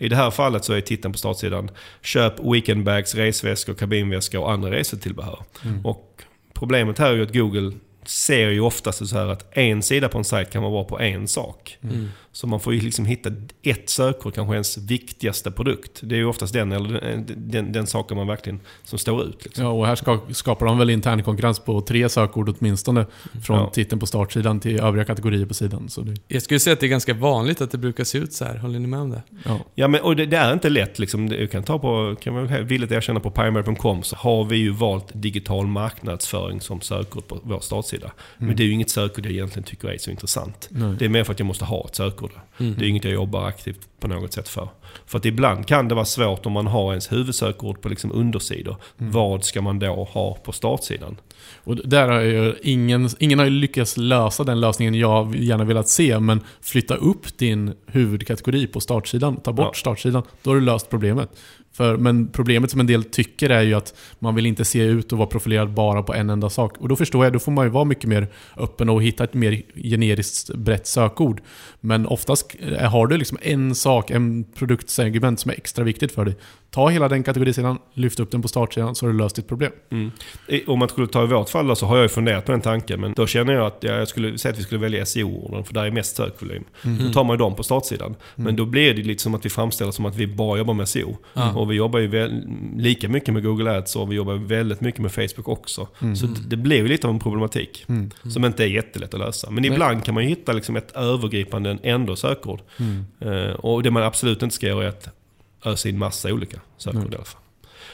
I det här fallet så är titeln på startsidan Köp weekendbags, resväskor, kabinväskor och andra resetillbehör. Mm. Och problemet här är ju att Google ser ju oftast så här att en sida på en sajt kan vara bra på en sak. Mm. Så man får ju liksom hitta ett sökord, kanske ens viktigaste produkt. Det är ju oftast den, eller den, den, den saken man verkligen, som står ut. Liksom. Ja, och här ska, skapar de väl intern konkurrens på tre sökord åtminstone. Från Ja. titeln på startsidan till övriga kategorier på sidan. Så det, Jag skulle säga att det är ganska vanligt att det brukar se ut så här. Håller ni med om det? ja. Ja, men, och det, det är inte lätt. Liksom. Jag kan ta på, kan man väl villigt erkänna, på Pineberry.com så har vi ju valt digital marknadsföring som sökord på vår startsida. Men det är ju inget sökord jag egentligen tycker är så intressant. Nej. Det är mer för att jag måste ha ett sökord. Mm. Det är inget jag jobbar aktivt på något sätt för. För att ibland kan det vara svårt om man har ens huvudsökord på liksom undersidor. Vad ska man då ha på startsidan? Och där har ju ingen, ingen har lyckats lösa den lösningen jag gärna velat se, men flytta upp din huvudkategori på startsidan, ta bort Ja. startsidan, då har du löst problemet. För, men problemet som en del tycker är ju att man vill inte se ut och vara profilerad bara på en enda sak. Och då förstår jag, då får man ju vara mycket mer öppen och hitta ett mer generiskt brett sökord. Men oftast har du liksom en sak, en produktsegment som är extra viktigt för dig. Ta hela den kategorisidan, lyft upp den på startsidan så har du löst ditt problem. Mm. Om man skulle ta i vårt fall så har jag ju funderat på den tanken. Men då känner jag att jag skulle säga att vi skulle välja SEO-orden, för där är mest sökvolym. Då tar man ju dem på startsidan. Men då blir det lite som att vi framställer som att vi bara jobbar med SEO. Ja. Och vi jobbar ju väl, lika mycket med Google Ads och vi jobbar väldigt mycket med Facebook också. Så det, det blir ju lite av en problematik. Mm. Som inte är jättelätt att lösa. Men ibland kan man ju hitta liksom ett övergripande ändå sökord. Eh, och det man absolut inte ska göra är att ösa in massa olika sökord Mm. i alla fall.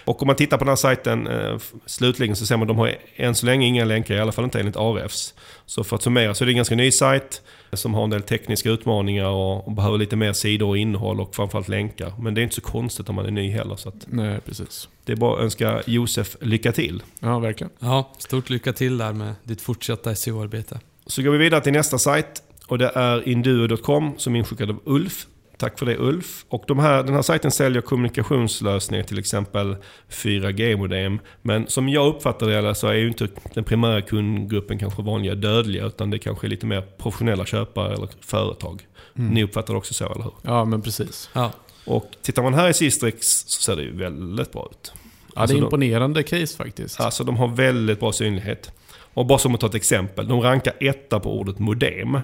Och om man tittar på den här sajten eh, slutligen så ser man att de har än så länge inga länkar, i alla fall inte enligt ARFs. Så för att summera så är det en ganska ny sajt som har en del tekniska utmaningar och, och behöver lite mer sidor och innehåll och framförallt länkar. Men det är inte så konstigt om man är ny heller. Så att Nej, precis. det är bara att önska Josef lycka till. Ja, verkligen. Ja, stort lycka till där med ditt fortsatta SEO-arbete. Så går vi vidare till nästa sajt och det är induo.com som är inskickad av Ulf. Tack för det Ulf. Och de här, den här sajten säljer kommunikationslösningar, till exempel 4G-modem. Men som jag uppfattar det så är ju inte den primära kundgruppen kanske vanliga dödliga, utan det kanske är lite mer professionella köpare eller företag. Ni uppfattar det också så, eller hur? Ja, men precis. Ja, Och tittar man här i Sistrix så ser det ju väldigt bra ut. Ja, Alltså det är de- imponerande case faktiskt. Alltså de har väldigt bra synlighet. Och bara som att ta ett exempel. De rankar etta på ordet modem.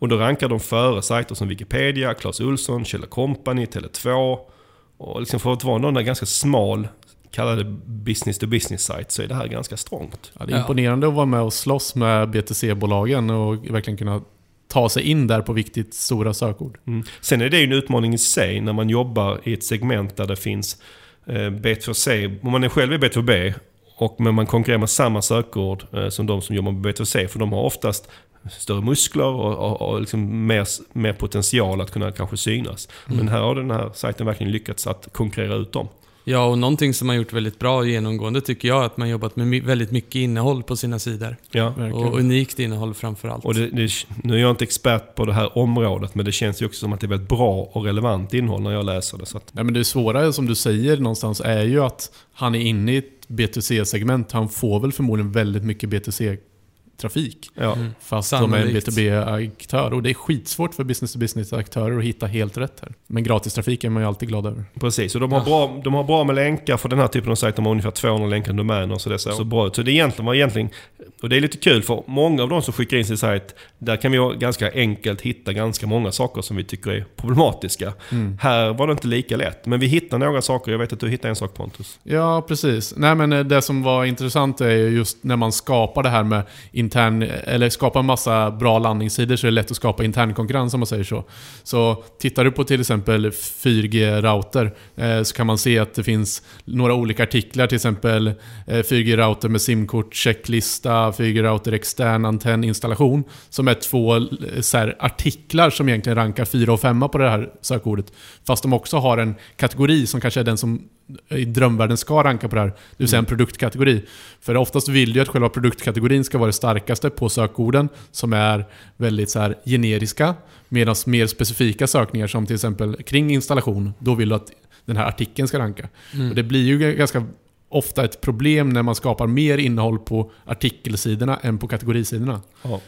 Och då rankar de före sajter som Wikipedia, Clas Ohlson, Kjell Company, Tele2. Och liksom för att vara någon där ganska smal, kallade business to business sajt, så är det här ganska strångt. Ja, det är Ja. imponerande att vara med och slåss med BTC-bolagen och verkligen kunna ta sig in där på viktigt stora sökord. Mm. Sen är det ju en utmaning i sig när man jobbar i ett segment där det finns eh, B2C. Om man är själv i B2B och men man konkurrerar med samma sökord eh, som de som jobbar med B2C. För de har oftast större muskler och, och, och liksom mer, mer potential att kunna kanske synas. Men här har den här sajten verkligen lyckats att konkurrera ut dem. Ja, och någonting som man gjort väldigt bra genomgående tycker jag är att man jobbat med väldigt mycket innehåll på sina sidor. Ja. Verkligen. Och unikt innehåll framförallt. Och det, det, nu är jag inte expert på det här området men det känns ju också som att det är väldigt bra och relevant innehåll när jag läser det. Så att, Nej, men det svåra som du säger någonstans är ju att han är inne i ett B2C-segment. Han får väl förmodligen väldigt mycket BTC-trafik. ja. Mm. Fast de är en Sannolikt. B2B-aktör. Och det är skitsvårt för business-to-business-aktörer att hitta helt rätt här. Men gratistrafik är man ju alltid glad över. Precis, och de har, bra, de har bra med länkar för den här typen av sajt. De har ungefär 200 länkar domäner så det ser så bra ut. Så det egentligen var egentligen, och det är lite kul för många av de som skickar in sin sajt, där kan vi ganska enkelt hitta ganska många saker som vi tycker är problematiska. Här var det inte lika lätt, men vi hittar några saker. Jag vet att du hittar en sak Pontus. Ja, precis. Nej, men eh, det som var intressant är ju just när man skapar det här med intern... Eller skapar en massa bra landningssidor så är det lätt att skapa intern konkurrens om man säger så. Så tittar du på till exempel 4G-router eh, så kan man se att det finns några olika artiklar. Till exempel eh, 4G-router med simkort, checklista, 4G-router extern antenninstallation. Som är två eh, så här, artiklar som egentligen rankar 4 och 5 på det här sökordet. Fast de också har en kategori som kanske är den som i drömvärlden ska ranka på det här. Det vill säga en produktkategori. För oftast vill du att själva produktkategorin ska vara det starkaste på sökorden som är väldigt så generiska. Medan mer specifika sökningar som till exempel kring installation, då vill du att den här artikeln ska ranka. Och det blir ju ganska ofta ett problem när man skapar mer innehåll på artikelsidorna än på kategorisidorna. Ja.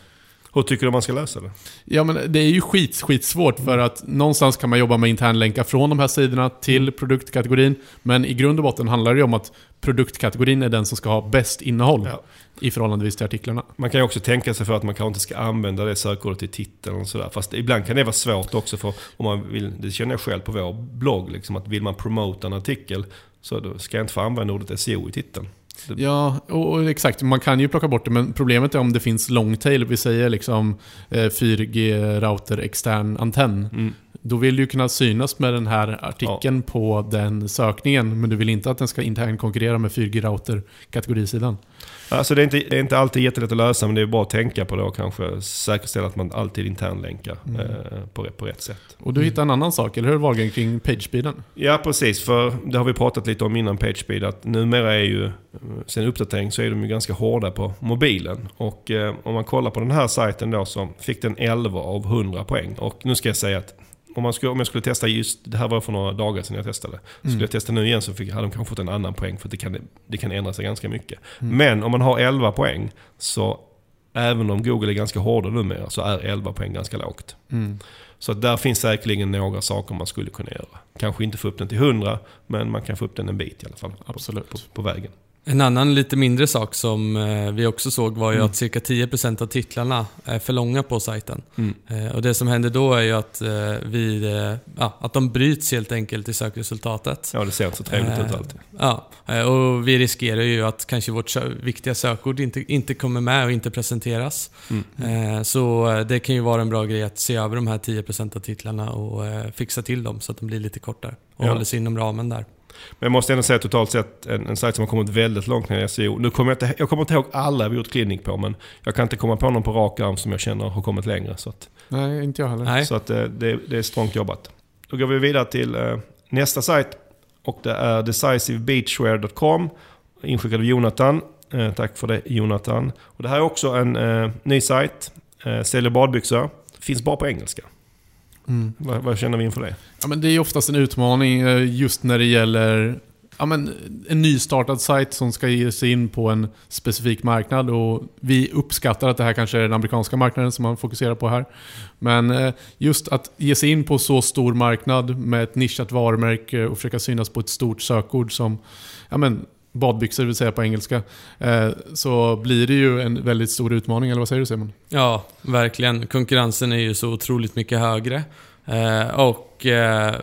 Hur tycker du man ska lösa det? Ja, men det är ju skit, skitsvårt för att någonstans kan man jobba med internlänkar från de här sidorna till produktkategorin. Men i grund och botten handlar det ju om att produktkategorin är den som ska ha bäst innehåll Ja. i förhållandevis till artiklarna. Man kan ju också tänka sig för att man kanske inte ska använda det sökordet i titeln och sådär. Fast ibland kan det vara svårt också för om man vill, det känner jag själv på vår blogg, liksom, att vill man promota en artikel så ska jag inte få använda ordet SEO i titeln. Ja, och, och exakt. Man kan ju plocka bort det, men problemet är om det finns long tail, vi säger liksom eh, 4G-router extern antenn. Mm. Då vill du ju kunna synas med den här artikeln på den sökningen, men du vill inte att den ska internt konkurrera med 4G-router kategorisidan. Alltså det är, inte, det är inte alltid jättelätt att lösa men det är bra att tänka på det och kanske säkerställa att man alltid internlänkar Mm. eh, på, på rätt sätt. Och du hittar en annan sak, eller hur Wahlgren, kring pagespeeden? Ja precis, för det har vi pratat lite om innan PageSpeed att numera är ju, sen uppdatering så är de ju ganska hårda på mobilen. Och eh, om man kollar på den här sajten då så fick den 11 av 100 poäng. Och nu ska jag säga att om, man skulle, om jag skulle testa just, det här var för några dagar sedan jag testade. Skulle jag testa nu igen så fick, hade de kanske fått en annan poäng för det kan, det kan ändra sig ganska mycket. Men om man har 11 poäng så även om Google är ganska hårda numera så är 11 poäng ganska lågt. Mm. Så där finns säkerligen några saker man skulle kunna göra. Kanske inte få upp den till 100, men man kan få upp den en bit i alla fall. Absolut. På, på vägen. En annan lite mindre sak som eh, vi också såg var ju Mm. att cirka 10% av titlarna är för långa på sajten. Mm. Eh, och det som händer då är ju att, eh, vi, ja, att de bryts helt enkelt i sökresultatet. Ja, det ser inte så trevligt ut alltid. Ja, och vi riskerar ju att kanske vårt viktiga sökord inte, inte kommer med och inte presenteras. Mm. Så det kan ju vara en bra grej att se över de här 10% av titlarna och fixa till dem så att de blir lite kortare och Ja. håller sig inom ramen där. Men jag måste ändå säga totalt sett en, en sajt som har kommit väldigt långt när det SEO. Nu kommer jag, inte, jag kommer inte ihåg alla vi gjort klinik på, men jag kan inte komma på någon på rak arm som jag känner har kommit längre. Så att, Nej, inte jag heller. Nej. så att eh, det, det är strångt jobbat. Då går vi vidare till eh, nästa sajt. Och det är decisivebeachwear.com. Inskickad av Jonathan. Eh, tack för det Jonathan. Och det här är också en eh, ny sajt. Eh, säljer badbyxor. Finns bara på engelska. Mm. Vad, vad känner vi inför det? Ja, men det är oftast en utmaning eh, just när det gäller ja, men en nystartad sajt som ska ge sig in på en specifik marknad. Och vi uppskattar att det här kanske är den amerikanska marknaden som man fokuserar på här. Men eh, just att ge sig in på så stor marknad med ett nischat varumärke och försöka synas på ett stort sökord som ja, men, badbyxor vill säga på engelska. Eh, så blir det ju en väldigt stor utmaning, eller vad säger du Simon? Ja, verkligen. Konkurrensen är ju så otroligt mycket högre. Eh, och eh,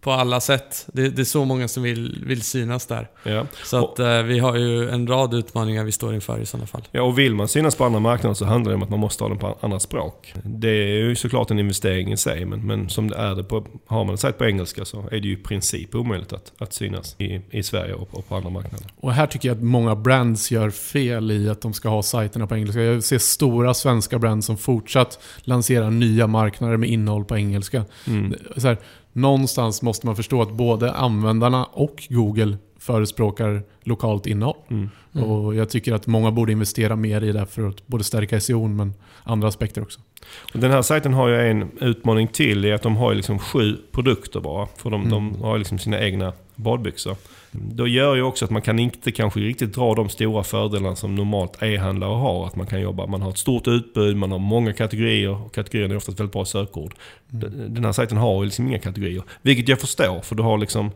på alla sätt. Det, det är så många som vill, vill synas där. Ja. Så att eh, vi har ju en rad utmaningar vi står inför i sådana fall. Ja, och vill man synas på andra marknader så handlar det om att man måste ha den på andra språk. Det är ju såklart en investering i sig, men, men som det är det på, har man en sajt på engelska så är det ju i princip omöjligt att, att synas i, i Sverige och, och på andra marknader. Och här tycker jag att många brands gör fel i att de ska ha sajterna på engelska. Jag ser stora svenska brands som fortsatt lanserar nya marknader med innehåll på engelska. Mm. Så här, någonstans måste man förstå att både användarna och Google förespråkar lokalt innehåll. Mm. Mm. Och jag tycker att många borde investera mer i det för att både stärka SEO men andra aspekter också. Och den här sajten har ju en utmaning till i att de har liksom sju produkter bara. För de, Mm. de har liksom sina egna badbyxor. Då gör ju också att man kan inte kanske riktigt dra de stora fördelarna som normalt e-handlare har. Att man kan jobba, man har ett stort utbud, man har många kategorier och kategorierna är oftast väldigt bra sökord. Mm. Den här sajten har ju liksom inga kategorier. Vilket jag förstår, för du har liksom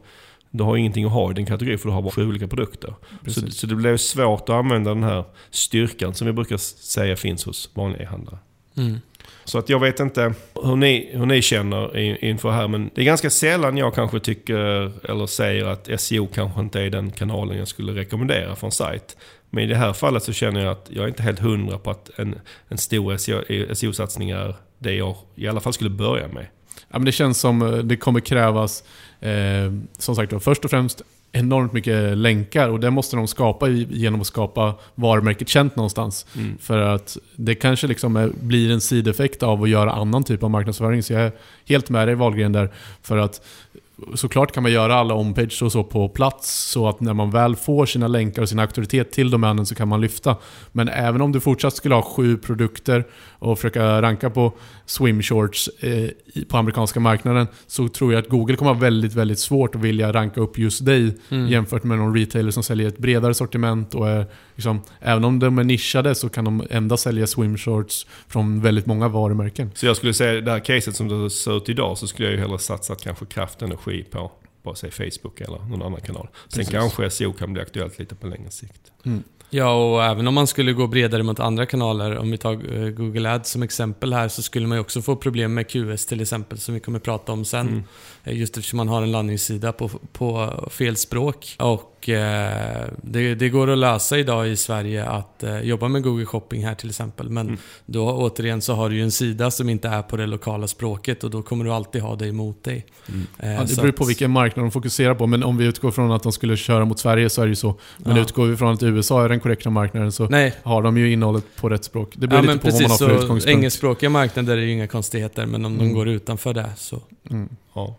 du har ingenting att ha i din kategori för du har bara sju olika produkter. Så, Precis. så det blir svårt att använda den här styrkan som vi brukar säga finns hos vanliga e-handlare. Mm. Så att jag vet inte hur ni, hur ni känner inför här. Men det är ganska sällan jag kanske tycker eller säger att SEO kanske inte är den kanalen jag skulle rekommendera för en sajt. Men i det här fallet så känner jag att jag är inte helt hundra på att en, en stor SEO SEO-satsning är det jag i alla fall skulle börja med. Ja, men det känns som eh, det kommer krävas, eh, som sagt då, först och främst enormt mycket länkar och det måste de skapa genom att skapa varumärket känt någonstans. Mm. För att det kanske liksom är, blir en sideffekt av att göra annan typ av marknadsföring. Så jag är helt med dig Wahlgren där. För att såklart kan man göra alla onpage och så på plats så att när man väl får sina länkar och sin auktoritet till domänen så kan man lyfta. Men även om du fortsatt skulle ha sju produkter och försöka ranka på swimshorts eh, på amerikanska marknaden så tror jag att Google kommer ha väldigt, väldigt svårt att vilja ranka upp just dig Mm. jämfört med någon retailer som säljer ett bredare sortiment och är, liksom, även om de är nischade så kan de ändå sälja swimshorts från väldigt många varumärken. Så jag skulle säga, det här caset som det ser ut idag, så skulle jag ju hellre satsat kanske kraft och energi på, bara säg Facebook eller någon annan kanal. Sen Precis. kanske SEO kan bli aktuellt lite på längre sikt. Ja, och även om man skulle gå bredare mot andra kanaler, om vi tar eh, Google Ads som exempel här, så skulle man ju också få problem med QS till exempel, som vi kommer prata om sen. Mm. Eh, Just eftersom man har en landningssida på, på fel språk. Och eh, det, det går att lösa idag i Sverige att eh, jobba med Google Shopping här till exempel. Men Mm. då återigen så har du ju en sida som inte är på det lokala språket och då kommer du alltid ha det emot dig. Mm. Eh, Ja, det beror på vilken marknad de fokuserar på, men om vi utgår från att de skulle köra mot Sverige så är det ju så. Men Ja. utgår vi från att USA är den korrekta marknaden så Nej, har de ju innehållet på rätt språk. Det beror ja, lite men på vad man har precis. för utgångspunkt. engelskspråkiga marknader är ju inga konstigheter, men om de Mm. går utanför det så... Mm. Ja.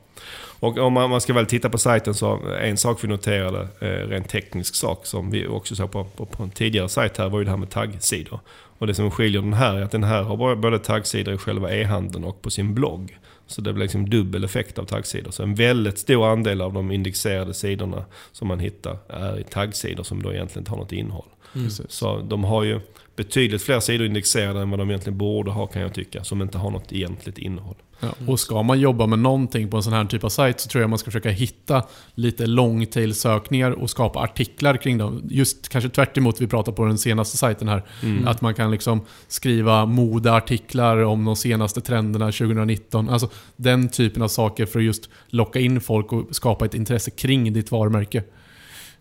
Och om man, man ska väl titta på sajten så en sak vi noterade, eh, rent teknisk sak som vi också såg på, på, på en tidigare sajt här var ju det här med taggsidor. Och det som skiljer den här är att den här har både- taggsidor i själva e-handeln och på sin blogg. Så det blir liksom dubbel effekt av taggsidor. Så en väldigt stor andel av de indexerade sidorna som man hittar är i taggsidor som då egentligen inte har något innehåll. Mm. Så de har ju betydligt fler sidor indexerade än vad de egentligen borde ha kan jag tycka. Som inte har något egentligt innehåll. Ja, och ska man jobba med någonting på en sån här typ av sajt så tror jag man ska försöka hitta lite longtail-sökningar och skapa artiklar kring dem. Just kanske tvärt emot vi pratade på den senaste sajten här. Mm. Att man kan liksom skriva modeartiklar om de senaste trenderna 2019. Alltså den typen av saker för att just locka in folk och skapa ett intresse kring ditt varumärke.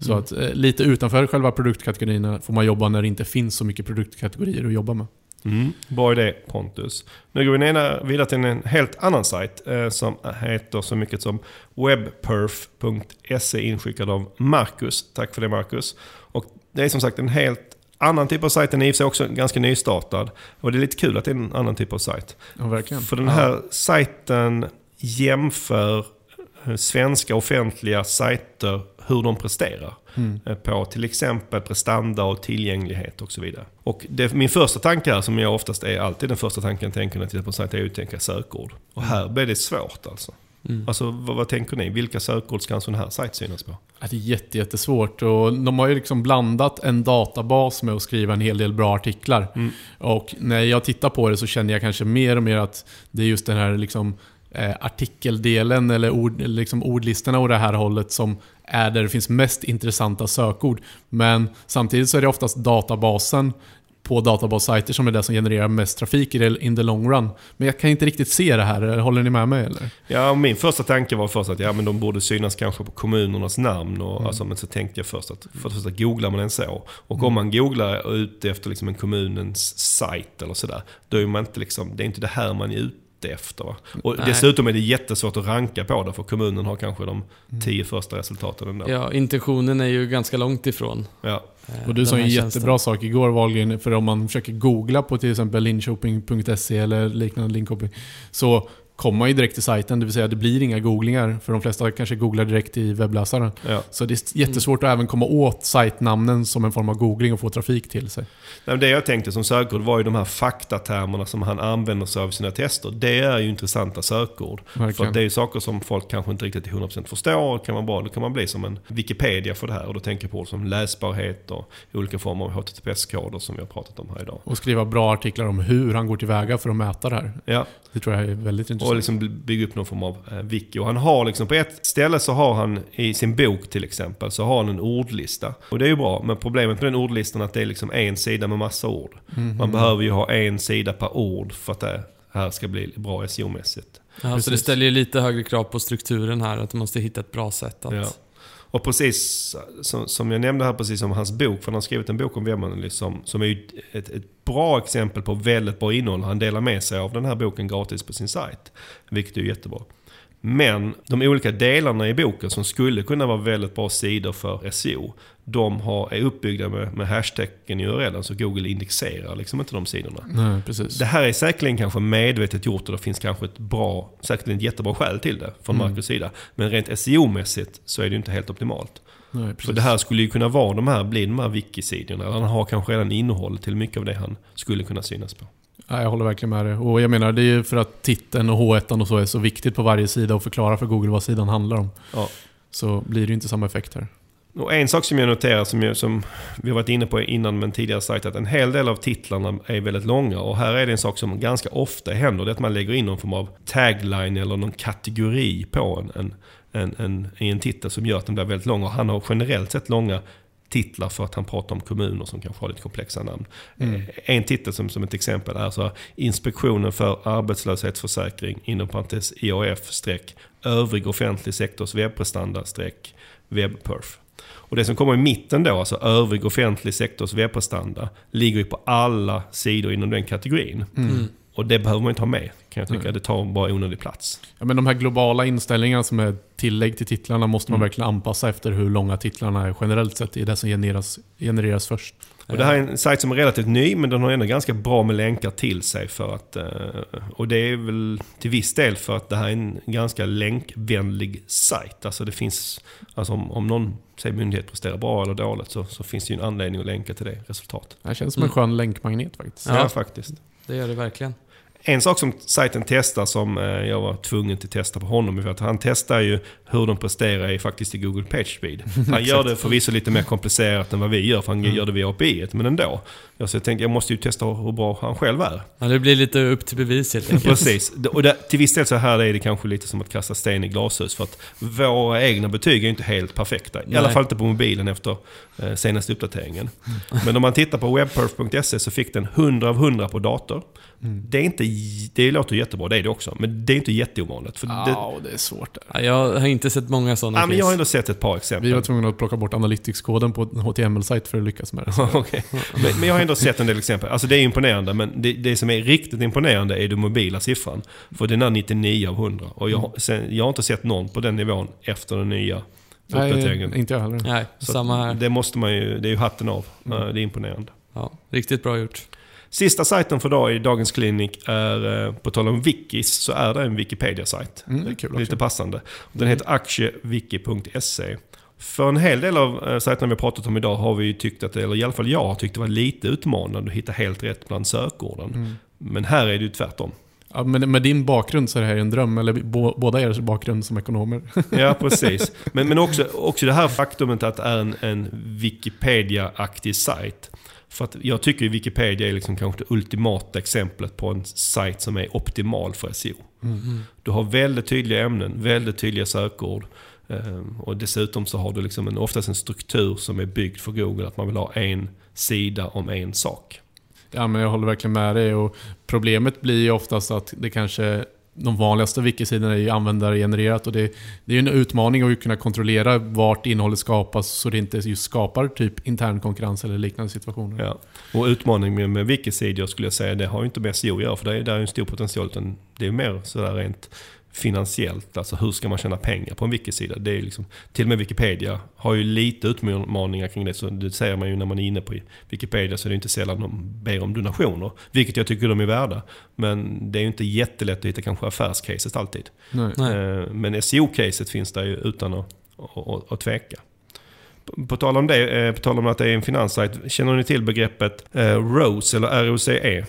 Så Mm. att eh, lite utanför själva produktkategorierna får man jobba när det inte finns så mycket produktkategorier att jobba med. Mm, bra idé Pontus. Nu går vi ner- vidare till en helt annan sajt eh, som heter så mycket som webperf.se inskickad av Marcus. Tack för det Marcus. Och det är som sagt en helt annan typ av sajt. Den är i och för sig också ganska nystartad. Och det är lite kul att det är en annan typ av sajt. Ja, verkligen. För den här sajten jämför eh, svenska offentliga sajter hur de presterar. Mm. På till exempel prestanda och tillgänglighet och så vidare. Och det, min första tanke här, som jag oftast är alltid den första tanken jag tänker när jag tittar på en sajt, är att tänka sökord. Och här blir det svårt alltså. Mm. Alltså vad, vad tänker ni? Vilka sökord ska en sån här sajt synas på? Ja, det är jätte, jättesvårt och de har ju liksom blandat en databas med att skriva en hel del bra artiklar. Mm. Och när jag tittar på det så känner jag kanske mer och mer att det är just den här liksom, eh, artikeldelen eller ord, liksom ordlistorna och det här hållet som är där det finns mest intressanta sökord. Men samtidigt så är det oftast databasen på databassajter som är det som genererar mest trafik in the long run. Men jag kan inte riktigt se det här, håller ni med mig eller? Ja, min första tanke var först att ja, men de borde synas kanske på kommunernas namn. Och, alltså, men så tänkte jag först att, för det första googlar man en så. Och om man googlar ute efter liksom en kommunens sajt eller sådär. Då är man inte liksom, det är inte det här man är ute efter. Va? Och Nej. dessutom är det jättesvårt att ranka på det för kommunen har kanske de tio första resultaten ändå. Ja. Ja, intentionen är ju ganska långt ifrån. eh, Och du sa en jättebra sak igår Wahlgren, för om man försöker googla på till exempel linköping.se eller liknande Linköping, så kommer man ju direkt till sajten, det vill säga det blir inga googlingar, för de flesta kanske googlar direkt i webbläsaren. Ja. Så det är jättesvårt att även komma åt sajtnamnen som en form av googling och få trafik till sig. Nej, Det jag tänkte som sökord var ju de här faktatermerna som han använder sig av i sina tester. Det är ju intressanta sökord. För Verkligen. att det är ju saker som folk kanske inte riktigt till 100% förstår. Kan man bra, då kan man bli som en Wikipedia för det här. Och då tänker jag på ord som läsbarhet och olika former av HTTPS-koder som vi har pratat om här idag. Och skriva bra artiklar om hur han går tillväga för att mäta det här. Ja, Det tror jag är väldigt och intressant. liksom bygga upp någon form av eh, wiki. Och han har liksom på ett ställe så har han i sin bok till exempel så har han en ordlista. Och det är ju bra, men problemet med den ordlistan är att det är liksom en sida med massa ord. Mhm. Man behöver ju ha en sida per ord för att det här ska bli bra SEO-mässigt. Ja, så det ställer ju lite högre krav på strukturen här, att du måste hitta ett bra sätt att... Ja. Och precis som, som jag nämnde här, precis som hans bok, för han har skrivit en bok om webbanalys som, som är ju ett, ett bra exempel på väldigt bra innehåll. Han delar med sig av den här boken gratis på sin sajt, vilket är jättebra. Men de olika delarna i boken som skulle kunna vara väldigt bra sidor för SEO, de har, är uppbyggda med, med hashtaggen i URLen, så Google indexerar liksom inte de sidorna. Nej, precis. Det här är säkerligen kanske medvetet gjort och det finns kanske ett bra, säkert ett jättebra skäl till det från Mm. Marcus sida. Men rent SEO-mässigt så är det inte helt optimalt. Nej. För det här skulle ju kunna vara de här, bli de här wiki-sidorna. Han har kanske redan innehåll till mycket av det han skulle kunna synas på. Ja, jag håller verkligen med dig. Och jag menar, det är ju för att titeln och H1 och så är så viktigt på varje sida och förklara för Google vad sidan handlar om. Ja. Så blir det ju inte samma effekt här. Och en sak som jag noterar, som, jag, som vi har varit inne på innan men tidigare sagt, att en hel del av titlarna är väldigt långa. Och här är det en sak som ganska ofta händer, det är att man lägger in någon form av tagline eller någon kategori på en, en, en, en, i en titel som gör att den blir väldigt lång. Och han har generellt sett långa titlar för att han pratar om kommuner som kanske har lite komplexa namn. Eh, En titel som, som ett exempel är så här, Inspektionen för arbetslöshetsförsäkring inom parentes IAF streck övrig offentlig sektors webbprestanda streck webbperf. Och det som kommer i mitten då, alltså övrig offentlig sektors webbprestanda, ligger ju på alla sidor inom den kategorin. Mm. Och det behöver man inte ha med, kan jag tycka. Nej. Det tar bara onödig plats. Ja, men de här globala inställningarna som är tillägg till titlarna måste man Mm. verkligen anpassa efter hur långa titlarna är generellt sett. Det är det som genereras, genereras först. Och det här är en sajt som är relativt ny, men den har ändå ganska bra med länkar till sig. för att eh, Och det är väl till viss del för att det här är en ganska länkvänlig sajt. Alltså det finns, alltså om, om någon säger myndighet presterar bra eller dåligt så, så finns det ju en anledning att länka till det resultatet. Det här känns som en Mm. skön länkmagnet faktiskt. Ja, Ja. faktiskt. Det gör det verkligen. En sak som sajten testar som eh, jag var tvungen att testa på honom, är att han testar ju hur de presterar i, faktiskt i Google PageSpeed. [LAUGHS] Han gör det förvisso lite mer komplicerat än vad vi gör, för han gör det via API, men ändå. Ja, Så jag tänkte jag måste ju testa hur bra han själv är. Ja, det blir lite upp till bevis helt enkelt. Precis. Och det, till viss del så här är det kanske lite som att kasta sten i glashus. För att våra egna betyg är ju inte helt perfekta. I Nej. alla fall inte på mobilen efter eh, senaste uppdateringen. Men om man tittar på webperf.se så fick den 100 av 100 på dator. Det, är inte, det låter jättebra, det är det också. Men det är inte jätteovanligt. För det, Ja, det är svårt där. Ja, jag har inte sett många sådana ja, men jag har ändå sett ett par exempel. Vi var tvungna att plocka bort analytics-koden på en HTML-sajt för att lyckas med det. [LAUGHS] Men, men jag har ändå sett en del exempel. Alltså det är imponerande, men det, det som är riktigt imponerande är den mobila siffran. För den är 99 av 100. Och jag, har- sen, jag har inte sett någon på den nivån efter den nya uppdateringen. Nej, inte jag heller. Nej, Så samma här. Det måste man ju, det är ju hatten av. Mm. Det är imponerande. Ja, riktigt bra gjort. Sista sajten för idag i dagens klinik är, eh, på tal om wikis, så är det en Wikipedia-sajt. Mm, det är kul. Lite passande. Den heter aktieviki.se. För en hel del av eh, sajterna vi har pratat om idag har vi tyckt att, eller i alla fall jag har tyckt det var lite utmanande att hitta helt rätt bland sökorden. Mm. Men här är det ju tvärtom. Ja, men med din bakgrund så är det här en dröm, eller bo, båda er bakgrund som ekonomer. [LAUGHS] Ja, precis. [LAUGHS] Men, men också, också det här faktumet att det är en, en Wikipedia-aktig sajt. För att jag tycker Wikipedia är liksom kanske det ultimata exemplet på en sajt som är optimal för SEO. Du har väldigt tydliga ämnen, väldigt tydliga sökord. Ehm, och dessutom så har du liksom en, oftast en struktur som är byggd för Google. Att man vill ha en sida om en sak. Ja, men jag håller verkligen med dig. Och problemet blir ju oftast att det kanske... De vanligaste wikisidorna är ju användargenererat och det, det är ju en utmaning att kunna kontrollera vart innehållet skapas så det inte just skapar typ intern konkurrens eller liknande situationer. Ja. Och utmaningen med, med wikisidor skulle jag säga, det har ju inte med SEO att göra. För det är, där är en stor potential. Utan det är mer sådär rent finansiellt. Alltså hur ska man tjäna pengar på en wikisida? Det är liksom, till och med Wikipedia har ju lite utmaningar kring det. Så det säger man ju när man är inne på Wikipedia så är det inte sällan de ber om donationer. Vilket jag tycker de är värda. Men det är ju inte jättelätt att hitta kanske affärscaset alltid. Nej. Nej. Eh, Men SEO-caset finns där ju utan att, att, att, tveka. På- På tal om det, eh, på tal om att det är en finanssajt. Känner ni till begreppet eh, ROSE eller ROCE?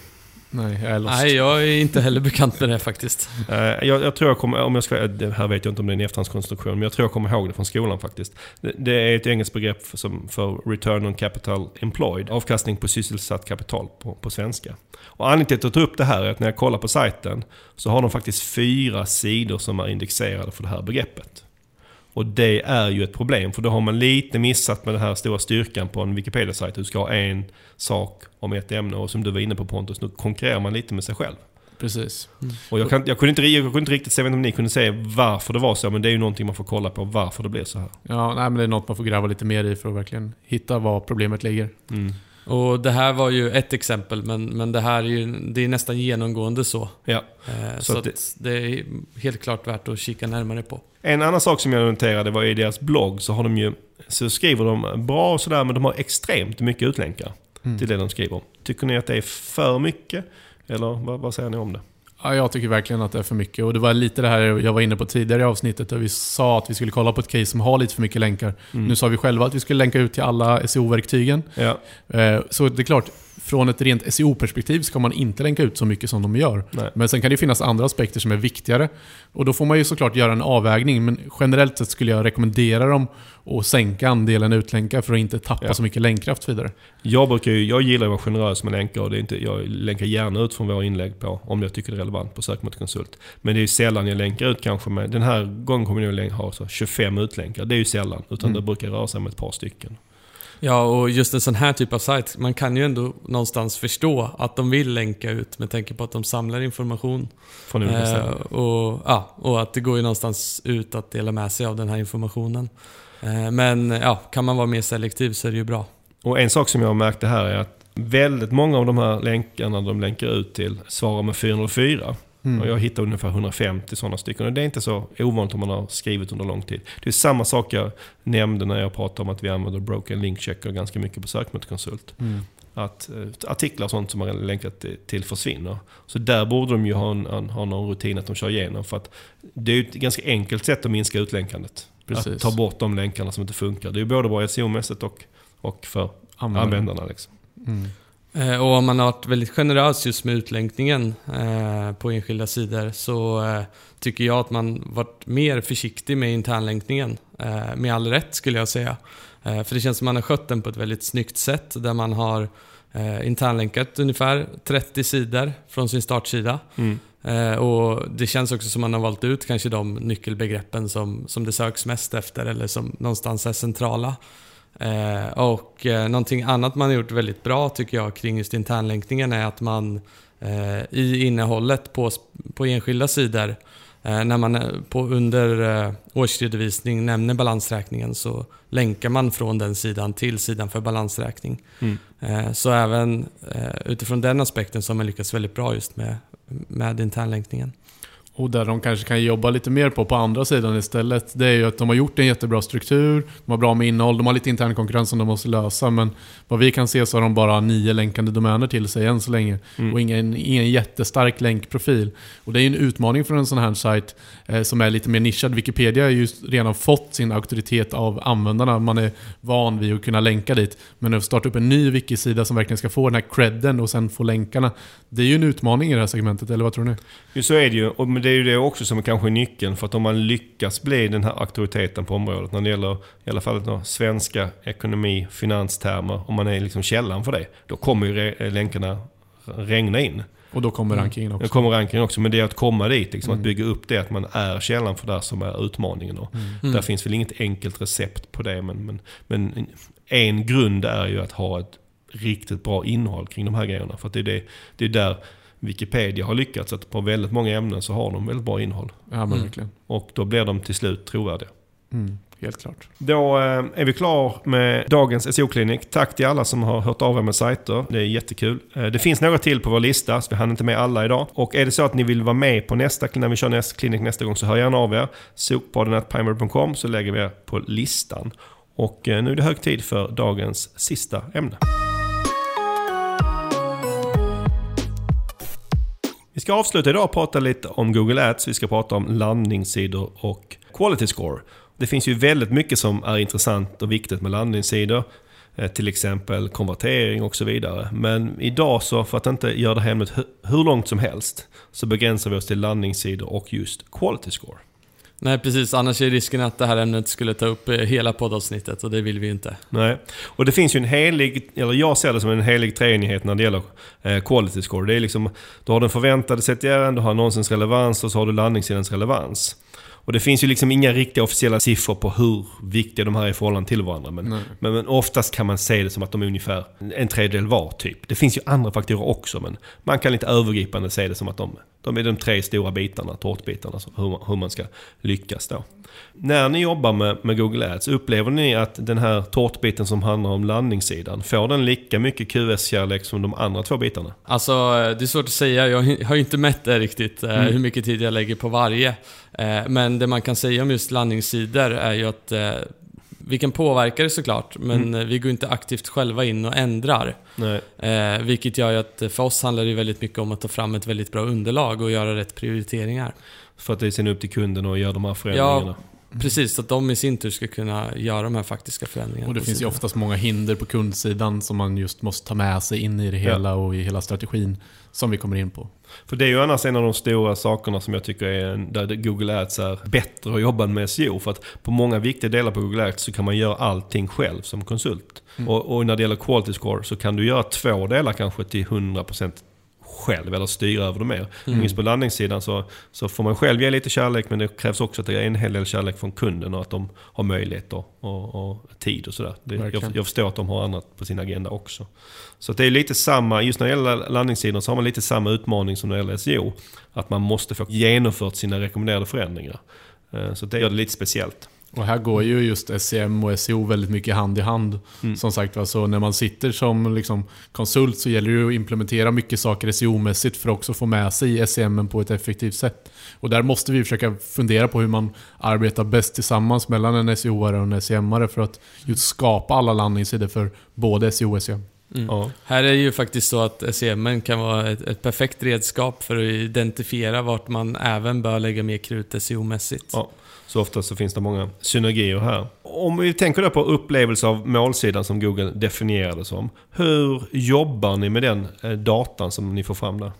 Nej, jag är lost. Nej, jag är inte heller bekant med det faktiskt. Eh, Jag, jag tror jag kommer, om jag ska, det här vet jag inte om det är en efterhandskonstruktion, men jag tror jag kommer ihåg det från skolan faktiskt. Det, det är ett engelskt begrepp för, som, för return on capital employed, avkastning på sysselsatt kapital på, på svenska. Och anledningen till att jag tar upp det här är att när jag kollar på sajten så har de faktiskt fyra sidor som är indexerade för det här begreppet. Och det är ju ett problem, för då har man lite missat med den här stora styrkan på en Wikipedia-sajt. Du ska ha en sak om ett ämne och som du var inne på Pontus, nu konkurrerar man lite med sig själv. Precis. Och jag, kan, jag, kunde inte, jag kunde inte riktigt se, jag vet inte om ni kunde säga varför det var så, men det är ju någonting man får kolla på varför det blev så här. Ja, nej, men det är något man får gräva lite mer i för att verkligen hitta var problemet ligger. Mm. Och det här var ju ett exempel, men, men det här är ju det är nästan genomgående så. Ja. Eh, Så så att det- att det är helt klart värt att kika närmare på. En annan sak som jag noterade var i deras blogg så har de ju, så skriver de bra och sådär men de har extremt mycket utlänkar Mm. till det de skriver om. Tycker ni att det är för mycket? Eller vad, vad säger ni om det? Ja, jag tycker verkligen att det är för mycket. Och det var lite det här jag var inne på tidigare i avsnittet där vi sa att vi skulle kolla på ett case som har lite för mycket länkar. Mm. Nu sa vi själva att vi skulle länka ut till alla SEO-verktygen. Ja, Eh, Så det är klart, från ett rent SEO-perspektiv ska man inte länka ut så mycket som de gör. nej. Men sen kan det finnas andra aspekter som är viktigare. Och då får man ju såklart göra en avvägning. Men generellt sett skulle jag rekommendera dem att sänka andelen utlänkar för att inte tappa Ja. så mycket länkkraft vidare. Jag, brukar ju, jag gillar att vara generös med länkar och det är inte, jag länkar gärna ut från våra inlägg på om jag tycker det är relevant på sökmotorkonsult. Men det är ju sällan jag länkar ut kanske med, den här gången kommer jag nog ha så 25 utlänkar. Det är ju sällan, utan Mm. det brukar röra sig om ett par stycken. Ja, och just en sån här typ av sajt, man kan ju ändå någonstans förstå att de vill länka ut med tanke på att de samlar information. Från olika Eh, och, ja, och att det går ju någonstans ut att dela med sig av den här informationen. Eh, men ja, kan man vara mer selektiv så är det ju bra. Och en sak som jag märkte här är att väldigt många av de här länkarna de länkar ut till svarar med 404. Mm. Och jag hittade ungefär 150 sådana stycken. Och det är inte så ovanligt om man har skrivit under lång tid. Det är samma sak jag nämnde när jag pratade om att vi använder broken link checker ganska mycket på sökmotorkonsult. Mm. Att eh, artiklar och sånt som man har länkat till- försvinner. Så där borde de ju ha, en, en, ha någon rutin att de kör igenom. För att det är ett ganska enkelt sätt att minska utlänkandet. Precis. Att ta bort de länkarna som inte funkar. Det är både bra SEO-mässigt och, och för Användare. användarna. Liksom. Mm. Eh, Och om man har varit väldigt generös just med utlänkningen eh, på enskilda sidor så eh, tycker jag att man varit mer försiktig med internlänkningen. Eh, med all rätt skulle jag säga. För det känns som man har skött den på ett väldigt snyggt sätt där man har internlänkat ungefär 30 sidor från sin startsida. Mm. Och det känns också som man har valt ut kanske de nyckelbegreppen som, som det söks mest efter eller som någonstans är centrala. Eh, och eh, någonting annat man har gjort väldigt bra tycker jag kring just internlänkningen är att man eh, i innehållet på, på enskilda sidor när man på, under årsredovisning nämner balansräkningen så länkar man från den sidan till sidan för balansräkning. Mm. Så även utifrån den aspekten så har man lyckats väldigt bra just med, med internlänkningen. Och där de kanske kan jobba lite mer på, på andra sidan istället, det är ju att de har gjort en jättebra struktur, de har bra med innehåll, de har lite intern konkurrens som de måste lösa, men vad vi kan se så har de bara nio länkande domäner till sig än så länge. Mm. Och ingen, ingen jättestark länkprofil. Och det är ju en utmaning för en sån här sajt eh, som är lite mer nischad. Wikipedia har ju redan fått sin auktoritet av användarna. Man är van vid att kunna länka dit. Men att starta upp en ny wikisida som verkligen ska få den här credden och sen få länkarna. Det är ju en utmaning i det här segmentet, eller vad tror ni? Jo, så är det ju. Och, det är ju det också som är kanske är nyckeln. För att om man lyckas bli den här auktoriteten på området när det gäller i alla fall då, svenska ekonomi, finanstermer. Om man är liksom källan för det. Då kommer ju re- länkarna regna in. Och då kommer rankingen Det också. kommer rankingen också. Men det är att komma dit, liksom, Mm. att bygga upp det. Att man är källan för det som är utmaningen. Då. Mm. Där finns väl inget enkelt recept på det. Men, men, men en grund är ju att ha ett riktigt bra innehåll kring de här grejerna. För att det är, det, det är där Wikipedia har lyckats. Att på väldigt många ämnen så har de väldigt bra innehåll. Ja, men Mm. verkligen. Och då blir de till slut trovärdiga. Mm, helt klart. Då eh, är vi klar med dagens SEO-klinik. Tack till alla som har hört av er med sajter. Det är jättekul. Eh, det finns några till på vår lista, så vi hann inte med alla idag. Och är det så att ni vill vara med på nästa, när vi kör nästa klinik nästa gång, så hör gärna av er. Sokpodden.pimer.com så lägger vi er på listan. Och eh, nu är det hög tid för dagens sista ämne. Ska avsluta idag och prata lite om Google Ads. Vi ska prata om landningssidor och quality score. Det finns ju väldigt mycket som är intressant och viktigt med landningssidor. Eh, till exempel konvertering och så vidare. Men idag så, för att inte göra det här ämnet hur långt som helst, så begränsar vi oss till landningssidor och just quality score. Nej precis, annars är risken att det här ämnet skulle ta upp eh, hela poddavsnittet och det vill vi ju inte. Nej. Och det finns ju en helig, eller jag ser det som en helig treenighet när det gäller eh, quality score. Det är liksom, du har den förväntade CTR'n, du har annonsens relevans och så har du landningssidans relevans. Och det finns ju liksom inga riktiga officiella siffror på hur viktiga de här är i förhållande till varandra. Men, men, men oftast kan man se det som att de är ungefär en tredjedel var typ. Det finns ju andra faktorer också men man kan lite övergripande se det som att de, de är de tre stora bitarna, tårtbitarna, hur man ska lyckas då. När ni jobbar med, med Google Ads, upplever ni att den här tårtbiten som handlar om landningssidan, får den lika mycket QS-kärlek som de andra två bitarna? Alltså, det är svårt att säga. Jag har ju inte mätt det riktigt, eh, Mm. hur mycket tid jag lägger på varje. Eh, Men det man kan säga om just landningssidor är ju att eh, vi kan påverka det såklart, men Mm. vi går inte aktivt själva in och ändrar. Eh, vilket gör ju att för oss handlar det väldigt mycket om att ta fram ett väldigt bra underlag och göra rätt prioriteringar. För att det är sen upp till kunden och göra de här förändringarna. Precis, så att de i sin tur ska kunna göra de här faktiska förändringarna. Och det finns ju oftast många hinder på kundsidan som man just måste ta med sig in i det hela och i hela strategin som vi kommer in på. För det är ju annars en av de stora sakerna som jag tycker är där Google Ads är bättre att jobba med SEO. För att på många viktiga delar på Google Ads så kan man göra allting själv som konsult. Och, och när det gäller Quality Score så kan du göra två delar kanske till 100% själv eller styra över det mer. Mm. Minst på landningssidan så, så får man själv ge lite kärlek men det krävs också att det är en hel del kärlek från kunden och att de har möjlighet och, och, tid och sådär. Det- Jag, jag förstår att de har annat på sin agenda också. Så det är lite samma, just när det gäller landningssidan så har man lite samma utmaning som när det gäller SEO. Att man måste få genomfört sina rekommenderade förändringar. Eh, Så det gör det lite speciellt. Och här går ju just SEM och SEO väldigt mycket hand i hand. Mm. Som sagt var, så när man sitter som liksom konsult så gäller det ju att implementera mycket saker SEO-mässigt för att också få med sig SEM på ett effektivt sätt. Och där måste vi försöka fundera på hur man arbetar bäst tillsammans mellan en SEO-are och en SEM-are för att just skapa alla landningssidor för både SEO och SEM. Mm. Ja. Här är det ju faktiskt så att SEM kan vara ett, ett perfekt redskap för att identifiera vart man även bör lägga mer krut SEO-mässigt. Ja. Så ofta så finns det många synergier här. Om vi tänker då på upplevelse av målsidan som Google definierade som. Hur jobbar ni med den eh, datan som ni får fram där?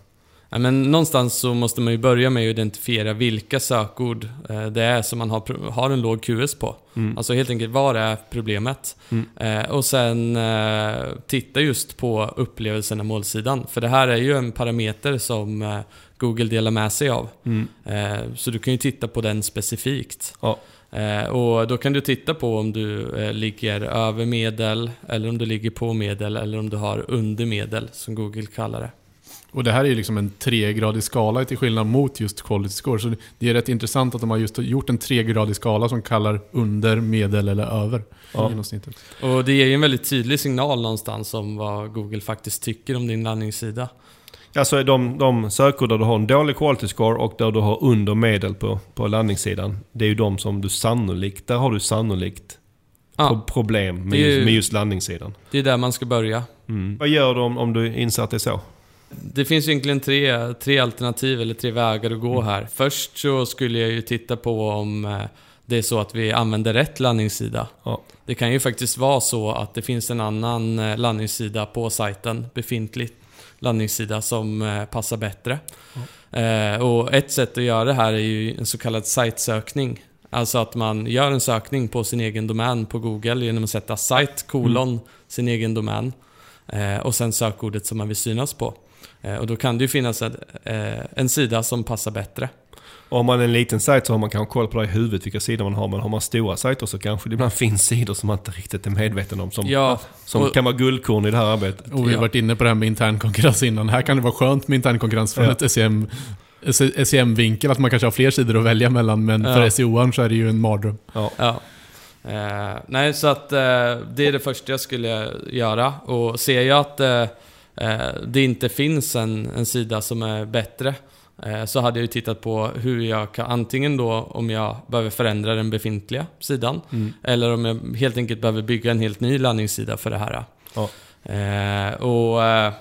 Ja, men någonstans så måste man ju börja med att identifiera vilka sökord eh, det är som man har, har en låg QS på. Mm. Alltså helt enkelt, vad är problemet? Mm. Eh, och sen eh, titta just på upplevelsen av målsidan. För det här är ju en parameter som Google delar med sig av. Mm. Så du kan ju titta på den specifikt. Ja. Och då kan du titta på om du ligger över medel, eller om du ligger på medel, eller om du har under medel, som Google kallar det. Och det här är ju liksom en tregradig skala till skillnad mot just quality score. Så det är rätt intressant att de har just gjort en tregradig skala som kallar under, medel eller över Ja. genomsnittet. Och det ger ju en väldigt tydlig signal någonstans om vad Google faktiskt tycker om din landningssida. Alltså de, de sökord där du har en dålig quality score och där du har under medel på, på landningssidan. Det är ju de som du sannolikt, där har du sannolikt pro- problem med, ju- just, med just landningssidan. det är där man ska börja. Mm. Vad gör du om, om du inser att det är så? Det finns ju egentligen tre, tre alternativ, eller tre vägar att gå här. Först så skulle jag ju titta på om eh, det är så att vi använder rätt landningssida. Ja. Det kan ju faktiskt vara så att det finns en annan eh, landningssida på sajten, befintlig landningssida, som eh, passar bättre. Eh, och ett sätt att göra det här är ju en så kallad sajtsökning. Alltså att man gör en sökning på sin egen domän på Google genom att sätta site kolon sin egen domän eh, och sen sökordet som man vill synas på. Eh, och då kan det ju finnas en, eh, en sida som passar bättre. Och om man är en liten sajt så har man kanske koll på det i huvudet vilka sidor man har. Men har man stora sajter så kanske det ibland [LAUGHS] finns sidor som man inte riktigt är medveten om. Som, Ja, som och- kan vara guldkorn i det här arbetet. Och vi har Ja. varit inne på det här med intern konkurrens innan. Här kan det vara skönt med intern konkurrens från Ja. ett SEM, SEM-vinkel, att man kanske har fler sidor att välja mellan. Men Ja. för SEO-aren så är det ju en mardröm. Ja. Ja. Eh, nej, så att eh, det är det första jag skulle göra. Och ser jag att eh, det inte finns en, en sida som är bättre eh, så hade jag ju tittat på hur jag kan, antingen då om jag behöver förändra den befintliga sidan Mm. eller om jag helt enkelt behöver bygga en helt ny landningssida för det här. Ja. Eh, och eh,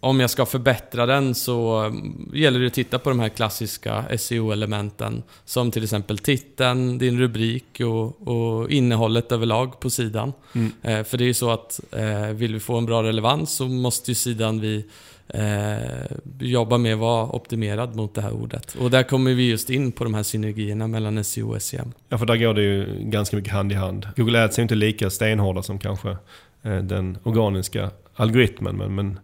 om jag ska förbättra den så gäller det att titta på de här klassiska SEO-elementen. Som till exempel titeln, din rubrik och, och innehållet överlag på sidan. Mm. Eh, för det är ju så att eh, vill vi få en bra relevans så måste ju sidan vi eh, jobba med vara optimerad mot det här ordet. Och där kommer vi just in på de här synergierna mellan SEO och SEM. Ja, för där går det ju ganska mycket hand i hand. Google Ads är inte lika stenhårda som kanske eh, den organiska algoritmen. Men, men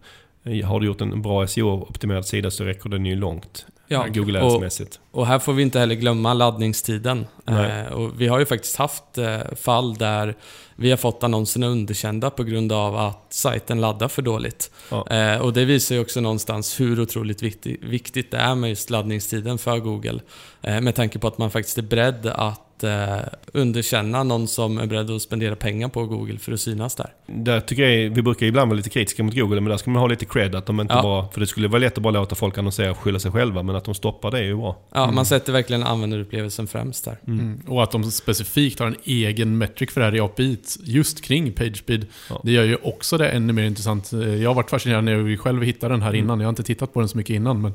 har du gjort en bra SEO-optimerad sida så räcker den ju långt. Ja, eh, Google och- Ads-mässigt. Och här får vi inte heller glömma laddningstiden. Eh, och vi har ju faktiskt haft eh, fall där vi har fått annonserna underkända på grund av att sajten laddar för dåligt. Ja. Eh, och det visar ju också någonstans hur otroligt viktig, viktigt det är med just laddningstiden för Google. Eh, med tanke på att man faktiskt är beredd att att eh, underkänna någon som är beredd att spendera pengar på Google för att synas där. Där tycker jag, vi brukar ibland vara lite kritiska mot Google, men där ska man ha lite cred. Att de inte Ja. bara, för det skulle vara lätt att bara låta folk annonsera och skylla sig själva, men att de stoppar det är ju bra. Ja, Man sätter verkligen användarupplevelsen främst där. Mm. Och att de specifikt har en egen metric för det här i API just kring PageSpeed. Ja. Det gör ju också det ännu mer intressant. Jag har varit fascinerad när jag själv hittade den här Mm. innan. Jag har inte tittat på den så mycket innan. Men,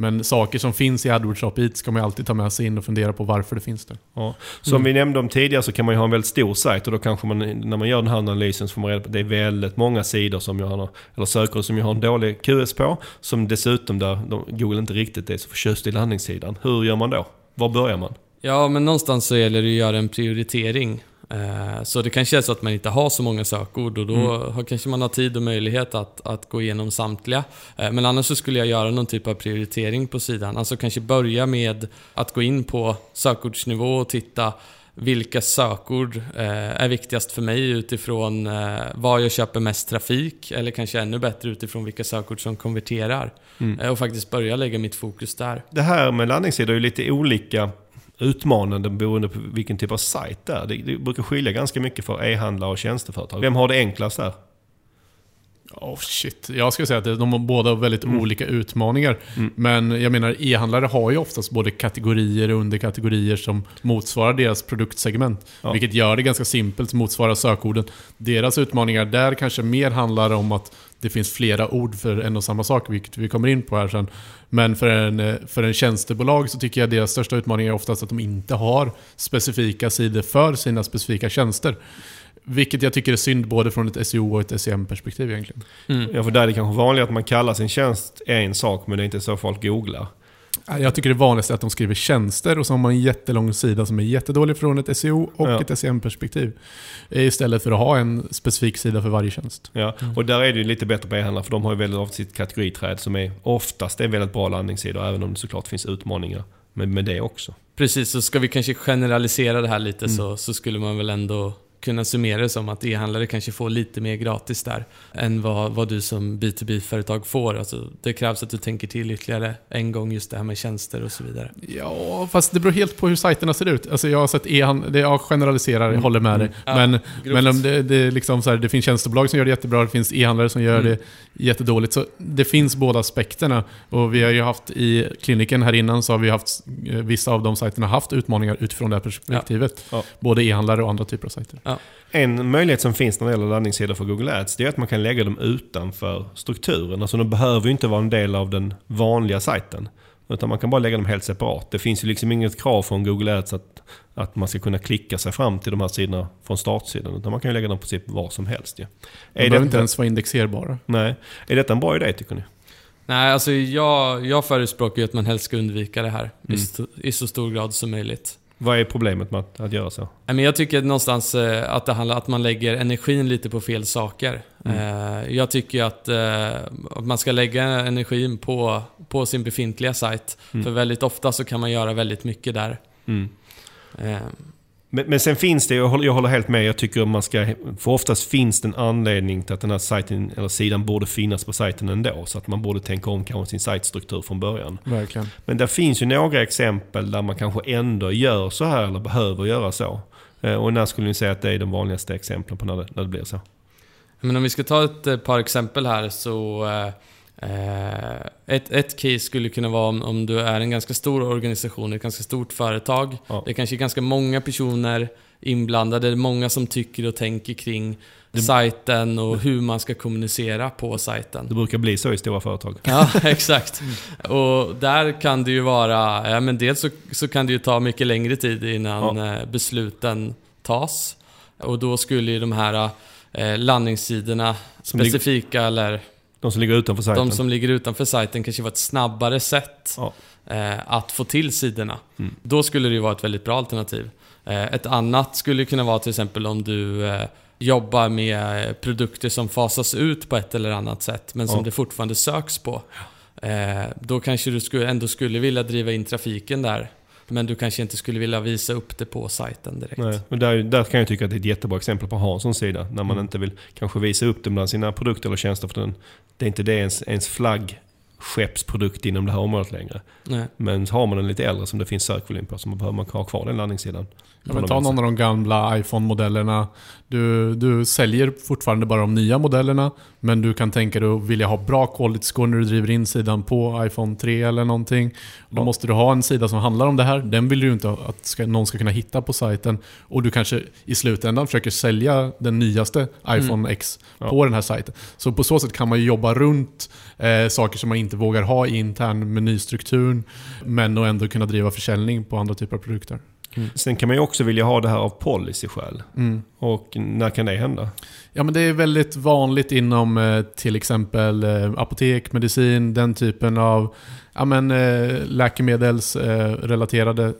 men saker som finns i AdWords API ska man ju alltid ta med sig in och fundera på varför det finns där. Ja. Som vi nämnde om tidigare så kan man ju ha en väldigt stor sajt och då kanske man, när man gör den här analysen så får man reda på att det är väldigt många sidor som jag har, eller sökord som jag har en dålig QS på. Som dessutom där Google inte riktigt är så förtjust i landningssidan. Hur gör man då? Var börjar man? Ja, men någonstans så gäller det att göra en prioritering. Eh, Så det kanske är så att man inte har så många sökord och då har, kanske man har tid och möjlighet att, att gå igenom samtliga. Eh, Men annars så skulle jag göra någon typ av prioritering på sidan. Alltså kanske börja med att gå in på sökordsnivå och titta vilka sökord eh, är viktigast för mig utifrån eh, var jag köper mest trafik eller kanske ännu bättre utifrån vilka sökord som konverterar. Eh, Och faktiskt börja lägga mitt fokus där. Det här med landningssidor är ju lite olika utmanande beroende på vilken typ av sajt det är. Det, det brukar skilja ganska mycket för e-handlare och tjänsteföretag. Vem har det enklast där? Oh shit. Jag skulle säga att de har båda väldigt Mm. olika utmaningar. Men jag menar, e-handlare har ju oftast både kategorier och underkategorier som motsvarar deras produktsegment. Ja. Vilket gör det ganska simpelt, motsvarar sökorden. Deras utmaningar där kanske mer handlar om att det finns flera ord för en och samma sak, vilket vi kommer in på här sen. Men för en, eh, för en tjänstebolag så tycker jag deras största utmaning är oftast att de inte har specifika sidor för sina specifika tjänster. Vilket jag tycker är synd både från ett SEO och ett SEM-perspektiv egentligen. Ja, för där är det kanske vanligt att man kallar sin tjänst en sak, men det är inte så folk googlar. Jag tycker det vanligaste är att de skriver tjänster och så har man en jättelång sida som är jättedålig från ett SEO och Ja. ett SEM-perspektiv. Istället för att ha en specifik sida för varje tjänst. Ja, och där är det ju lite bättre på e-handlare för de har ju väldigt ofta sitt kategoriträd som är oftast är väldigt bra landningssidor, även om det såklart finns utmaningar med, med det också. Precis, så ska vi kanske generalisera det här lite Mm. så, så skulle man väl ändå kunna summera det som att e-handlare kanske får lite mer gratis där än vad, vad du som B2B-företag får. Alltså, det krävs att du tänker till ytterligare en gång just det här med tjänster och så vidare. Ja, fast det beror helt på hur sajterna ser ut. Alltså jag har sett e-handel, det- jag generaliserar, jag håller med dig. Ja, men grovt. men om det, det, liksom så här, det finns tjänstebolag som gör det jättebra, det finns e-handlare som gör Mm. det jättedåligt. Så det finns båda aspekterna. Och vi har ju haft i kliniken här innan så har vi haft, eh, vissa av de sajterna haft utmaningar utifrån det här perspektivet. Ja. Både e-handlare och andra typer av sajter. En möjlighet som finns när det gäller landningssidor för Google Ads, det är att man kan lägga dem utanför strukturen. Alltså de behöver ju inte vara en del av den vanliga sajten. Utan man kan bara lägga dem helt separat. Det finns ju liksom inget krav från Google Ads att, att man ska kunna klicka sig fram till de här sidorna från startsidan. Utan man kan ju lägga dem på princip var som helst. Ja. De behöver inte ens vara indexerbara. Nej. Är detta en bra idé tycker ni? Nej, alltså jag, jag förespråkar ju att man helst ska undvika det här i, Mm. st- i så stor grad som möjligt. Vad är problemet med att, att göra så? Jag tycker någonstans eh, att det handlar att man lägger energin lite på fel saker. Eh, Jag tycker att eh, att man ska lägga energin på, på sin befintliga sajt. Mm. För väldigt ofta så kan man göra väldigt mycket där. Mm. Eh, Men, men sen finns det, jag håller, jag håller helt med, jag tycker man ska... För oftast finns det en anledning till att den här sajten, eller sidan borde finnas på sajten ändå. Så att man borde tänka om kanske sin sajtstruktur från början. Verkligen. Men det finns ju några exempel där man kanske ändå gör så här eller behöver göra så. Eh, Och när skulle ni säga att det är de vanligaste exemplen på när det, när det blir så? Men om vi ska ta ett eh, par exempel här så... eh, Ett, ett case skulle kunna vara om, om du är en ganska stor organisation, ett ganska stort företag. Ja. Det är kanske ganska många personer inblandade, det är många som tycker och tänker kring sajten och hur man ska kommunicera på sajten. Det brukar bli så i stora företag. Ja, [LAUGHS] exakt. Och där kan det ju vara, ja men dels så, så kan det ju ta mycket längre tid innan eh, besluten tas. Och då skulle ju de här eh, landningssidorna, Som specifika eller De som ligger utanför sajten. de som ligger utanför sajten kanske vara ett snabbare sätt Ja. eh, att få till sidorna. Mm. Då skulle det ju vara ett väldigt bra alternativ. Eh, ett annat skulle kunna vara till exempel om du eh, jobbar med produkter som fasas ut på ett eller annat sätt, men som Ja. det fortfarande söks på. Då kanske du ändå skulle vilja driva in trafiken där. Men du kanske inte skulle vilja visa upp det på sajten direkt. Nej, och där, där kan jag tycka att det är ett jättebra exempel på att ha en sån sida. När man inte vill kanske visa upp det bland sina produkter eller tjänster. För den, det är inte det ens, ens flagg skeppsprodukt inom det här området längre. Nej. Men har man en lite äldre som det finns sökvolym på så behöver man ha kvar den landningssidan. Ja, men ta någon av de gamla iPhone-modellerna. Du, du säljer fortfarande bara de nya modellerna, men du kan tänka dig att vilja ha bra quality score när du driver in sidan på iPhone 3 eller någonting. Då Ja. måste du ha en sida som handlar om det här. Den vill du inte att ska, någon ska kunna hitta på sajten. Och du kanske i slutändan försöker sälja den nyaste iPhone X Ja. på den här sajten. Så på så sätt kan man jobba runt eh, saker som man inte vågar ha i intern menystrukturen, men ändå kunna driva försäljning på andra typer av produkter. Sen kan man ju också vilja ha det här av policy-skäl. Mm. Och när kan det hända? Ja men det är väldigt vanligt inom eh, till exempel eh, apotek, medicin, den typen av ja, men, eh, läkemedelsrelaterade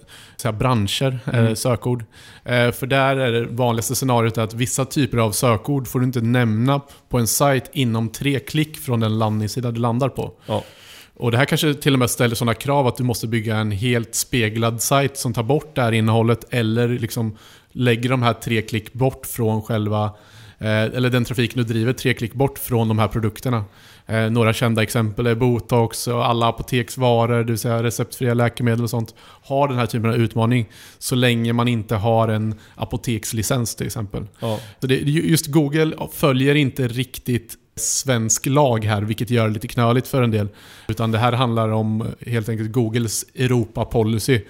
eh, branscher, Mm. sökord. För där är det vanligaste scenariot att vissa typer av sökord får du inte nämna på en sajt inom tre klick från den landningssida du landar på. Ja. Och det här kanske till och med ställer sådana krav att du måste bygga en helt speglad sajt som tar bort det här innehållet eller liksom lägger de här tre klick bort från själva, eh, eller den trafiken du driver tre klick bort från de här produkterna. Eh, några kända exempel är Botox och alla apoteksvaror, det vill säga receptfria läkemedel och sånt, har den här typen av utmaning så länge man inte har en apotekslicens till exempel. Ja. Så det, just Google följer inte riktigt svensk lag här, vilket gör det lite knöligt för en del. Utan det här handlar om eh, helt enkelt Googles Europa-policy.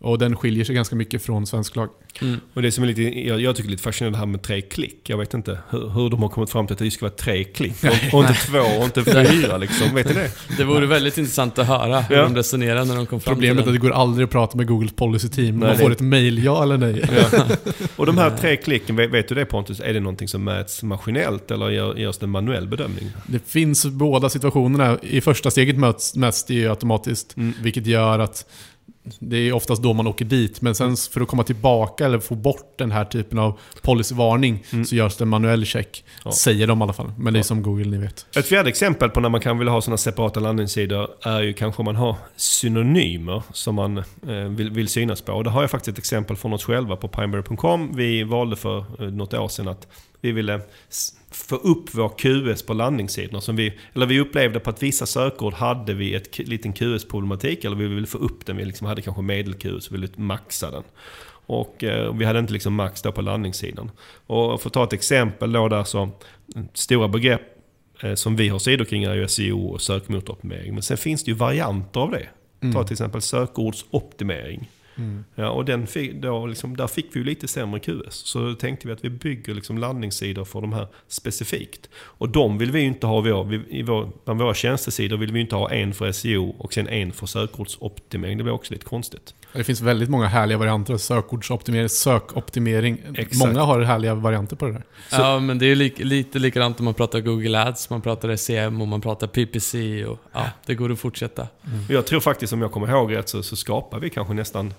Och den skiljer sig ganska mycket från svensk lag. Mm. Och det som är lite, jag, jag tycker lite fascinerande det här med tre klick. Jag vet inte hur, hur de har kommit fram till att det ska vara tre klick. Och, och inte två och inte fyra liksom. Vet ni det? Det vore väldigt intressant att höra hur Ja. de resonerar när de kom fram Problemet är till att det går aldrig att prata med Googles policy-team. Nej, Man det- får ett mail, ja eller nej. Ja. [LAUGHS] Och de här tre klicken, vet, vet du det Pontus? Är det någonting som mäts maskinellt eller gör, görs det en manuell bedömning? Det finns båda situationerna. I första steget möts, mäts det ju automatiskt. Mm. Vilket gör att det är oftast då man åker dit. Men sen för att komma tillbaka eller få bort den här typen av policyvarning Mm. så görs det en manuell check. Ja. Säger de i alla fall. Men det är Ja. som Google, ni vet. Ett fjärde exempel på när man kan vilja ha sådana separata landningssidor är ju kanske om man har synonymer som man eh, vill, vill synas på. Och det har jag faktiskt ett exempel från oss själva på pineberry.com. Vi valde för eh, något år sedan att vi ville få upp vår QS på landningssidorna. Som vi, eller vi upplevde på att vissa sökord hade vi ett liten QS-problematik. Eller vi ville få upp den. Vi liksom hade kanske medel-QS och ville maxa den. Och eh, vi hade inte liksom max då på landningssidan. Och för att ta ett exempel då där så, stora begrepp eh, som vi har sidor kring är ju SEO och sökmotoroptimering. Men sen finns det ju varianter av det. Ta till exempel sökordsoptimering. Ja, och den fick, då liksom, där fick vi ju lite sämre QS. Så då tänkte vi att vi bygger liksom landningssidor för de här specifikt. Och de vill vi ju inte ha vår, vi, i vår, bland våra tjänstesidor vill vi inte ha en för SEO och sen en för sökordsoptimering. Det blir också lite konstigt. Det finns väldigt många härliga varianter. Sökordsoptimering, sökoptimering. Exakt. Många har härliga varianter på det där. Ja, men det är ju lik, lite likadant om man pratar Google Ads, man pratar SEM och man pratar PPC och ja, det går att fortsätta. Och Jag tror faktiskt, om jag kommer ihåg rätt, så, så skapar vi kanske nästan...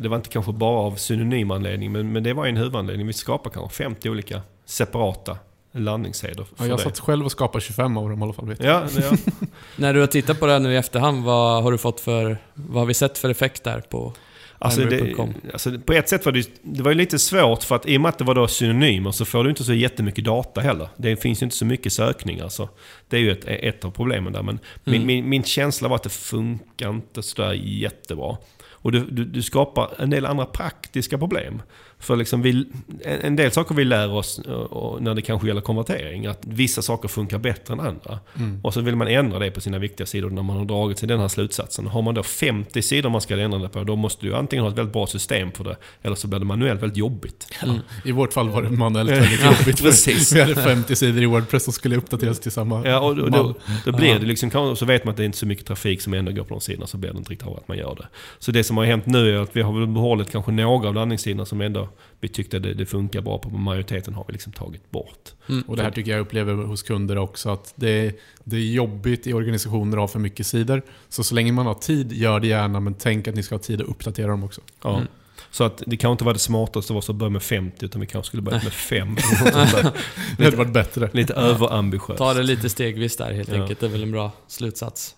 Det var inte kanske bara av synonymanledning, men, men det var en huvudanledning. Vi skapar kanske 50 olika separata landningssidor. Ja, jag det. satt själv och skapade 25 av dem i alla fall. Vet jag. Ja, ja. [LAUGHS] När du har tittat på det här nu i efterhand, vad har du fått för... Vad har vi sett för effekt där på Alltså, det, alltså, på ett sätt var det, det var ju lite svårt för att i och med att det var då synonymer så får du inte så jättemycket data heller. Det finns ju inte så mycket sökningar. Så det är ju ett, ett av problemen där. Men min, Mm. min, min känsla var att det funkar inte sådär jättebra. Och du, du, du skapar en del andra praktiska problem. För liksom vi, en, del saker vi lär oss eh, när det kanske gäller konvertering, att vissa saker funkar bättre än andra. Mm. Och så vill man ändra det på sina viktiga sidor när man har dragit sig den här slutsatsen. Har man då 50 sidor man ska ändra det på, då måste du antingen ha ett väldigt bra system för det, eller så blir det manuellt väldigt jobbigt. Mm. I vårt fall var det manuellt väldigt jobbigt. precis. Vi hade 50 sidor i Wordpress som skulle uppdateras till samma Ja, och då, då, då blir det liksom, så vet man att det är inte så mycket trafik som ändå går på de sidorna, så blir det inte riktigt av att man gör det. Så det som har hänt nu är att vi har behållit kanske några av landningssidorna som ändå vi tyckte det, det funkar bra på, men majoriteten har vi liksom tagit bort. Mm. Och det här tycker jag upplever hos kunder också, att det, det är jobbigt i organisationer att ha för mycket sidor. Så så länge man har tid, gör det gärna, men tänk att ni ska ha tid att uppdatera dem också. Ja. Mm. Så att det kanske inte var det smartaste att börja med 50, utan vi kanske skulle börja med 5. [LAUGHS] Det hade varit bättre. Lite överambitiöst. Ta det lite stegvis där helt Ja. enkelt, det är väl en bra slutsats.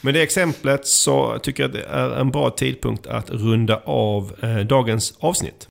Med det exemplet så tycker jag att det är en bra tidpunkt att runda av eh, dagens avsnitt.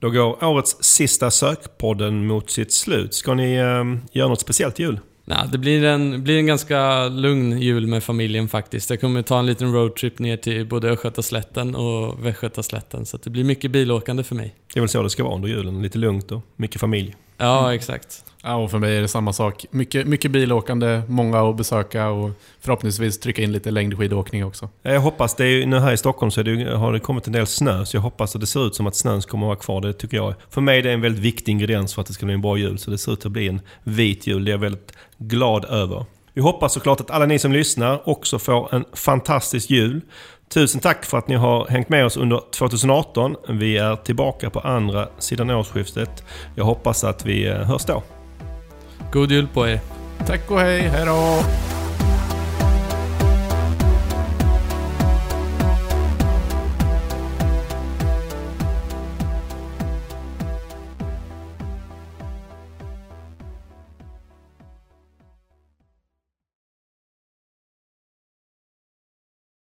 Då går årets sista sökpodden mot sitt slut. Ska ni eh, göra något speciellt i jul? Nej, det blir en, blir en ganska lugn jul med familjen faktiskt. Jag kommer ta en liten roadtrip ner till både Östgötaslätten och Västgötaslätten. Så det blir mycket bilåkande för mig. Det är väl så det ska vara under julen. Lite lugnt och mycket familj. Ja, exakt. Ja, och för mig är det samma sak. Mycket, mycket bilåkande, många att besöka och förhoppningsvis trycka in lite längdskidåkning också. Jag hoppas, det är ju, nu här i Stockholm så det, har det kommit en del snö, så jag hoppas att det ser ut som att snön kommer att vara kvar. Det tycker jag, för mig är det en väldigt viktig ingrediens för att det ska bli en bra jul. Så det ser ut att bli en vit jul, det är jag väldigt glad över. Vi hoppas såklart att alla ni som lyssnar också får en fantastisk jul. Tusen tack för att ni har hängt med oss under 2018. Vi är tillbaka på andra sidan årsskiftet. Jag hoppas att vi eh, hörs då. God jul på er! Tack och hej, hej då!